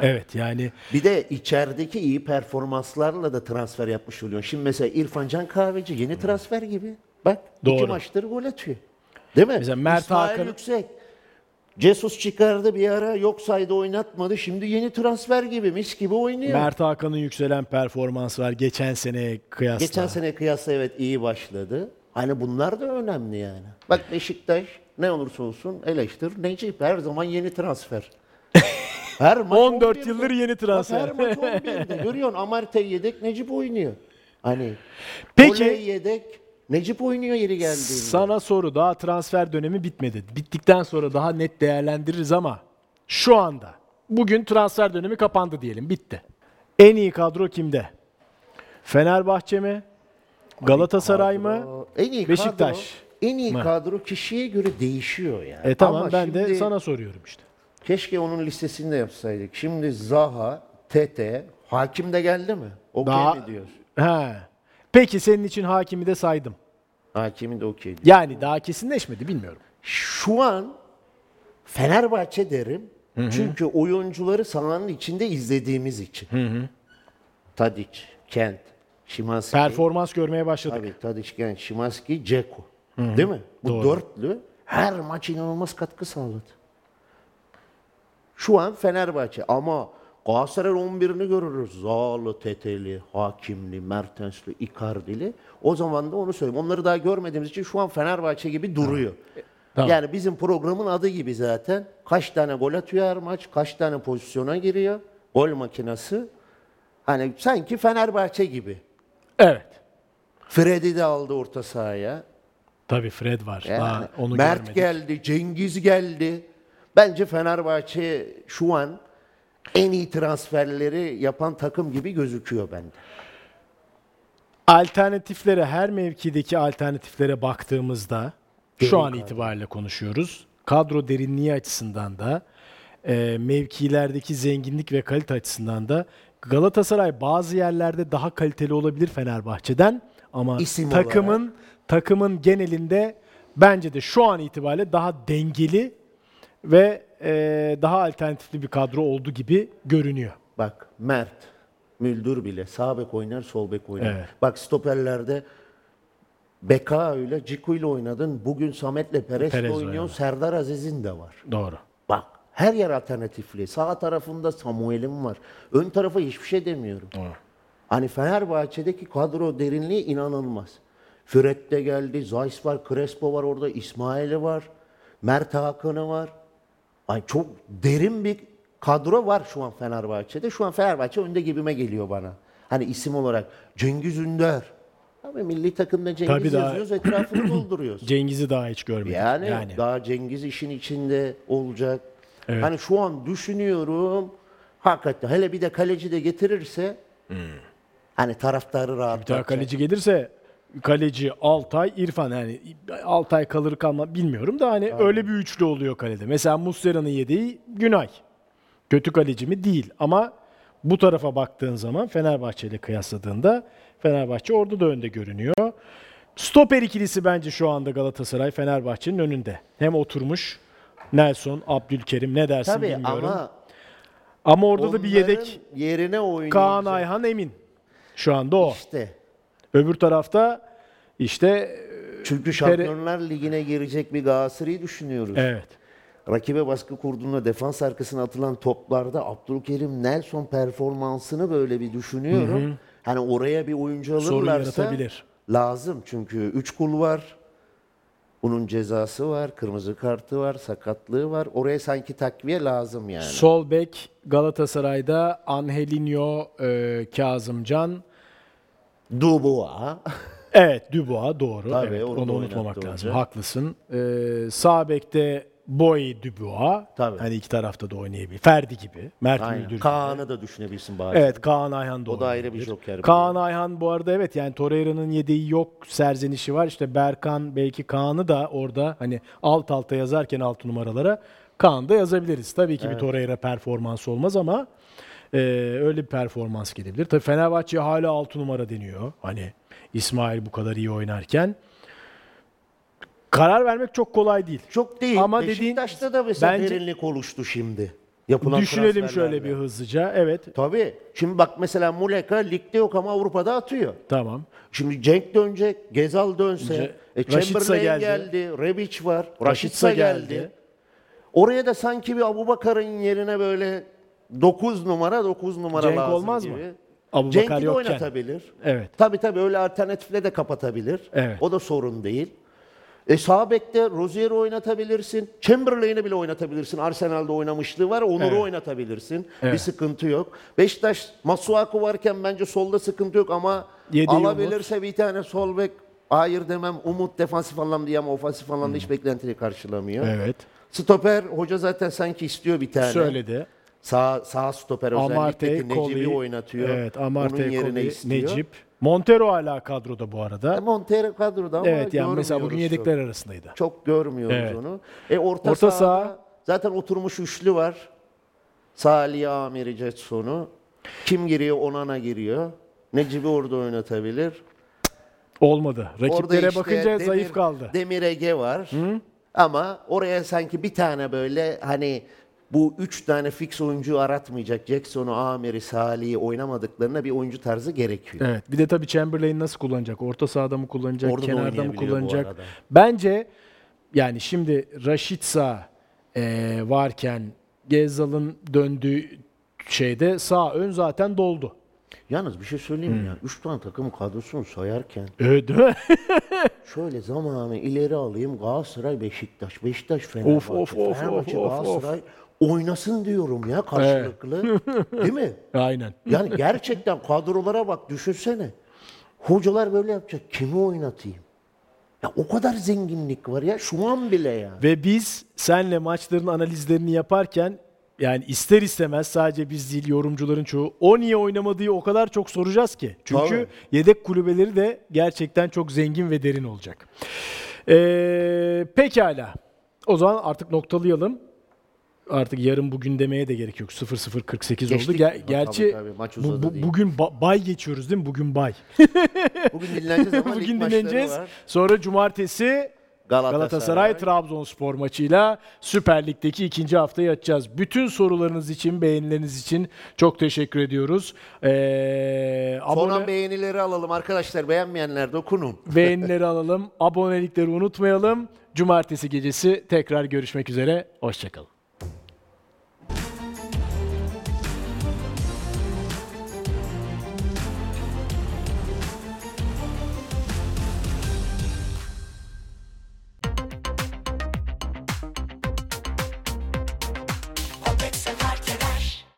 Evet yani Bir de içerideki iyi performanslarla da transfer yapmış oluyor. Şimdi mesela İrfan Can Kahveci yeni transfer gibi. Bak iki Doğru. maçtır gol atıyor. Değil mi? Mesela Mert İsmail Hakan- Yüksek. Jesus çıkardı bir ara yok saydı oynatmadı. Şimdi yeni transfer gibi mis gibi oynuyor. Mert Hakan'ın yükselen performansı var geçen seneye kıyasla. Geçen sene kıyasla evet iyi başladı. Hani bunlar da önemli yani. Bak Beşiktaş ne olursa olsun eleştir. Necip her zaman yeni transfer. Her maç 14 11'de. yıldır yeni Bak transfer. her maç 11'de. Görüyorsun Amartey yedek Necip oynuyor. Hani Peki- Oley yedek Necip oynuyor yeri geldiğinde. Sana soru daha transfer dönemi bitmedi. Bittikten sonra daha net değerlendiririz ama şu anda bugün transfer dönemi kapandı diyelim bitti. En iyi kadro kimde? Fenerbahçe mi? Galatasaray mı? En iyi Beşiktaş kadro, en iyi mı? kadro kişiye göre değişiyor yani. E tamam Ama ben de şimdi- sana soruyorum işte. Keşke onun listesini de yapsaydık. Şimdi Zaha, Tete, Hakim de geldi mi? Okey Daha- mi diyoruz? He. Peki senin için hakimi de saydım. Hakimin de okey diyor. Yani daha kesinleşmedi bilmiyorum. Şu an Fenerbahçe derim. Çünkü oyuncuları sahanın içinde izlediğimiz için. Tadic, Kent, Şimanski. Performans görmeye başladık. Tabii Tadic, Kent, Şimanski, Ceko. Değil mi? Bu Doğru. dörtlü her maç inanılmaz katkı sağladı. Şu an Fenerbahçe ama Galatasaray 11'ini görürüz. Zağlı, Teteli, Hakimli, Mertensli, Icardi'li. O zaman da onu söyleyeyim. Onları daha görmediğimiz için şu an Fenerbahçe gibi duruyor. Tamam. Yani bizim programın adı gibi zaten. Kaç tane gol atıyor her maç, kaç tane pozisyona giriyor. Gol makinesi. Hani sanki Fenerbahçe gibi. Evet. Fred'i de aldı orta sahaya. Tabii Fred var. Yani Daha onu Mert görmedik. geldi, Cengiz geldi. Bence Fenerbahçe şu an en iyi transferleri yapan takım gibi gözüküyor bende. Alternatiflere, her mevkideki alternatiflere baktığımızda şu Derin an kadro. itibariyle konuşuyoruz. Kadro derinliği açısından da e, mevkilerdeki zenginlik ve kalite açısından da Galatasaray bazı yerlerde daha kaliteli olabilir Fenerbahçe'den ama İsim takımın takımın genelinde bence de şu an itibariyle daha dengeli ve e, daha alternatifli bir kadro oldu gibi görünüyor. Bak Mert, Müldür bile sağ bek oynar, sol bek oynar. Evet. Bak stoperlerde Beka ile Ciku ile oynadın. Bugün Samet'le Perez, Perez var, oynuyor. evet. Serdar Aziz'in de var. Doğru. Bak her yer alternatifli. Sağ tarafında Samuel'im var. Ön tarafa hiçbir şey demiyorum. Doğru. Hani Fenerbahçe'deki kadro derinliği inanılmaz. Fred de geldi, Zeiss var, Crespo var orada, İsmail'i var, Mert Hakan'ı var. Ay çok derin bir kadro var şu an Fenerbahçe'de. Şu an Fenerbahçe önde gibime geliyor bana. Hani isim olarak Cengiz Ünder. Abi milli takımda Cengiz Tabii daha- yazıyoruz, etrafını dolduruyoruz. Cengiz'i daha hiç görmedik. Yani, daha Cengiz işin içinde olacak. Evet. Hani şu an düşünüyorum. Hakikaten hele bir de kaleci de getirirse hani taraftarı Hmm. Bir daha rahatlatacak. kaleci gelirse kaleci Altay, İrfan yani Altay kalır kalma bilmiyorum da hani öyle bir üçlü oluyor kalede. Mesela Muslera'nın yediği Günay. Kötü kaleci mi? Değil ama bu tarafa baktığın zaman Fenerbahçe ile kıyasladığında Fenerbahçe orada da önde görünüyor. Stoper ikilisi bence şu anda Galatasaray Fenerbahçe'nin önünde. Hem oturmuş Nelson, Abdülkerim ne dersin Tabii bilmiyorum. Ama, ama orada da bir yedek yerine oynayacak. Kaan Ayhan Emin. Şu anda o. İşte. Öbür tarafta işte Çünkü Şampiyonlar Ligi'ne girecek bir Galatasaray'ı düşünüyoruz. evet. Rakibe baskı kurduğunda defans arkasına atılan toplarda Abdülkerim Nelson performansını böyle bir düşünüyorum. Hani oraya bir oyuncu alırlarsa lazım. Çünkü 3 kul var. Bunun cezası var, kırmızı kartı var, sakatlığı var. Oraya sanki takviye lazım yani. Sol bek Galatasaray'da Angelinho, e, Kazımcan, Dubois. Evet Dubois doğru. Tabii, evet, onu onu, unutmamak lazım. hoca. Haklısın. Ee, sağ bekte Boy Dubois. Tabii. Hani iki tarafta da oynayabilir. Ferdi gibi. Mert Aynen. Müldür gibi. Kaan'ı da düşünebilirsin bazen. Evet Kaan Ayhan da O da ayrı bir joker. Kaan Ayhan bu arada evet yani Torreira'nın yedeği yok serzenişi var. İşte Berkan belki Kaan'ı da orada hani alt alta yazarken altı numaralara Kaan da yazabiliriz. Tabii ki bir Torreira performansı olmaz ama e, öyle bir performans gelebilir. Tabii Fenerbahçe hala 6 numara deniyor. Hani İsmail bu kadar iyi oynarken. Karar vermek çok kolay değil. Çok değil. Ama Ama dediğin- Beşiktaş'ta da mesela bence- derinlik oluştu şimdi. Yapılan Düşünelim şöyle bir hızlıca. Evet Tabii. Şimdi bak mesela Muleka ligde yok ama Avrupa'da atıyor. tamam. Şimdi Cenk dönecek, Gezal dönse, Önce e, Chamberlain geldi. geldi, Rebic var, Rashica geldi. geldi. Oraya da sanki bir Abubakar'ın yerine böyle 9 numara 9 numara Cenk lazım olmaz gibi. mı? Abubakar Cenk'i de yokken. oynatabilir. Evet. Tabii tabii öyle alternatifle de kapatabilir. Evet. O da sorun değil. E sağ bekte Rozier'i oynatabilirsin. Chamberlain'i bile oynatabilirsin. Arsenal'da oynamışlığı var. Onur'u Evet. oynatabilirsin. Evet. Bir sıkıntı yok. Beşiktaş Masuaku varken bence solda sıkıntı yok ama Yediği alabilirse bir tane sol bek hayır demem. Umut defansif anlamda diye ama ofansif anlamda hiç beklentiyi karşılamıyor. Evet. Stoper hoca zaten sanki istiyor bir tane. Söyledi. Sağ, sağ stoper özellikle Amarte, ki Necip'i Koli. oynatıyor. Evet, Amarte, Onun yerine Koli, istiyor. Necip. Montero hala kadroda bu arada. E, Montero kadroda ama evet yani mesela bugün görmüyoruz yedekler arasındaydı. Çok, görmüyoruz Evet. onu. E orta, Orta sahada saha. zaten oturmuş üçlü var. Salih Amiri Jetson'u. Kim giriyor? Onana giriyor. Necip'i orada oynatabilir. Olmadı. Orada Rakiplere işte bakınca Demir- zayıf kaldı. Demir Ege var. Ama oraya sanki bir tane böyle hani bu üç tane fix oyuncu aratmayacak. Jackson'u, Amir'i, Salih'i oynamadıklarına bir oyuncu tarzı gerekiyor. Evet. Bir de tabii Chamberlain nasıl kullanacak? Orta sahada mı kullanacak? Orada da kenarda mı oynayabiliyor bu kullanacak? arada. Bence yani şimdi Rashica e, varken Gezal'ın döndüğü şeyde sağ ön zaten doldu. Yalnız bir şey söyleyeyim mi ya? Üç tane takım kadrosunu sayarken Evet değil mi? şöyle zamanı ileri alayım. Galatasaray, Beşiktaş, Beşiktaş, Fenerbahçe, Of, of, of, Fenerbahçe, of, of, of. Galatasaray oynasın diyorum ya karşılıklı. Değil mi? Aynen. Yani gerçekten kadrolara bak düşünsene. Hocalar böyle yapacak. Kimi oynatayım? Ya o kadar zenginlik var ya şu an bile ya. Ve biz senle maçların analizlerini yaparken yani ister istemez sadece biz değil yorumcuların çoğu o niye oynamadığı o kadar çok soracağız ki. Çünkü Tabii. yedek kulübeleri de gerçekten çok zengin ve derin olacak. Ee, pekala. O zaman artık noktalayalım. Artık yarın bugün demeye de gerek yok. 0-0-48 oldu. Ger- Tabii, gerçi tabii, maç bu- uzadı bu- değil. bugün ba- bay geçiyoruz değil mi? Bugün bay. Bugün dinleneceğiz ama lig bugün maçları dinleneceğiz. var. Sonra cumartesi Galatasaray. Trabzonspor maçıyla Süper Lig'deki ikinci haftayı açacağız. Bütün sorularınız için, beğenileriniz için çok teşekkür ediyoruz. Ee, Sonra abone, beğenileri alalım arkadaşlar. Beğenmeyenler dokunun. beğenileri alalım. Abonelikleri unutmayalım. Cumartesi gecesi tekrar görüşmek üzere. Hoşçakalın.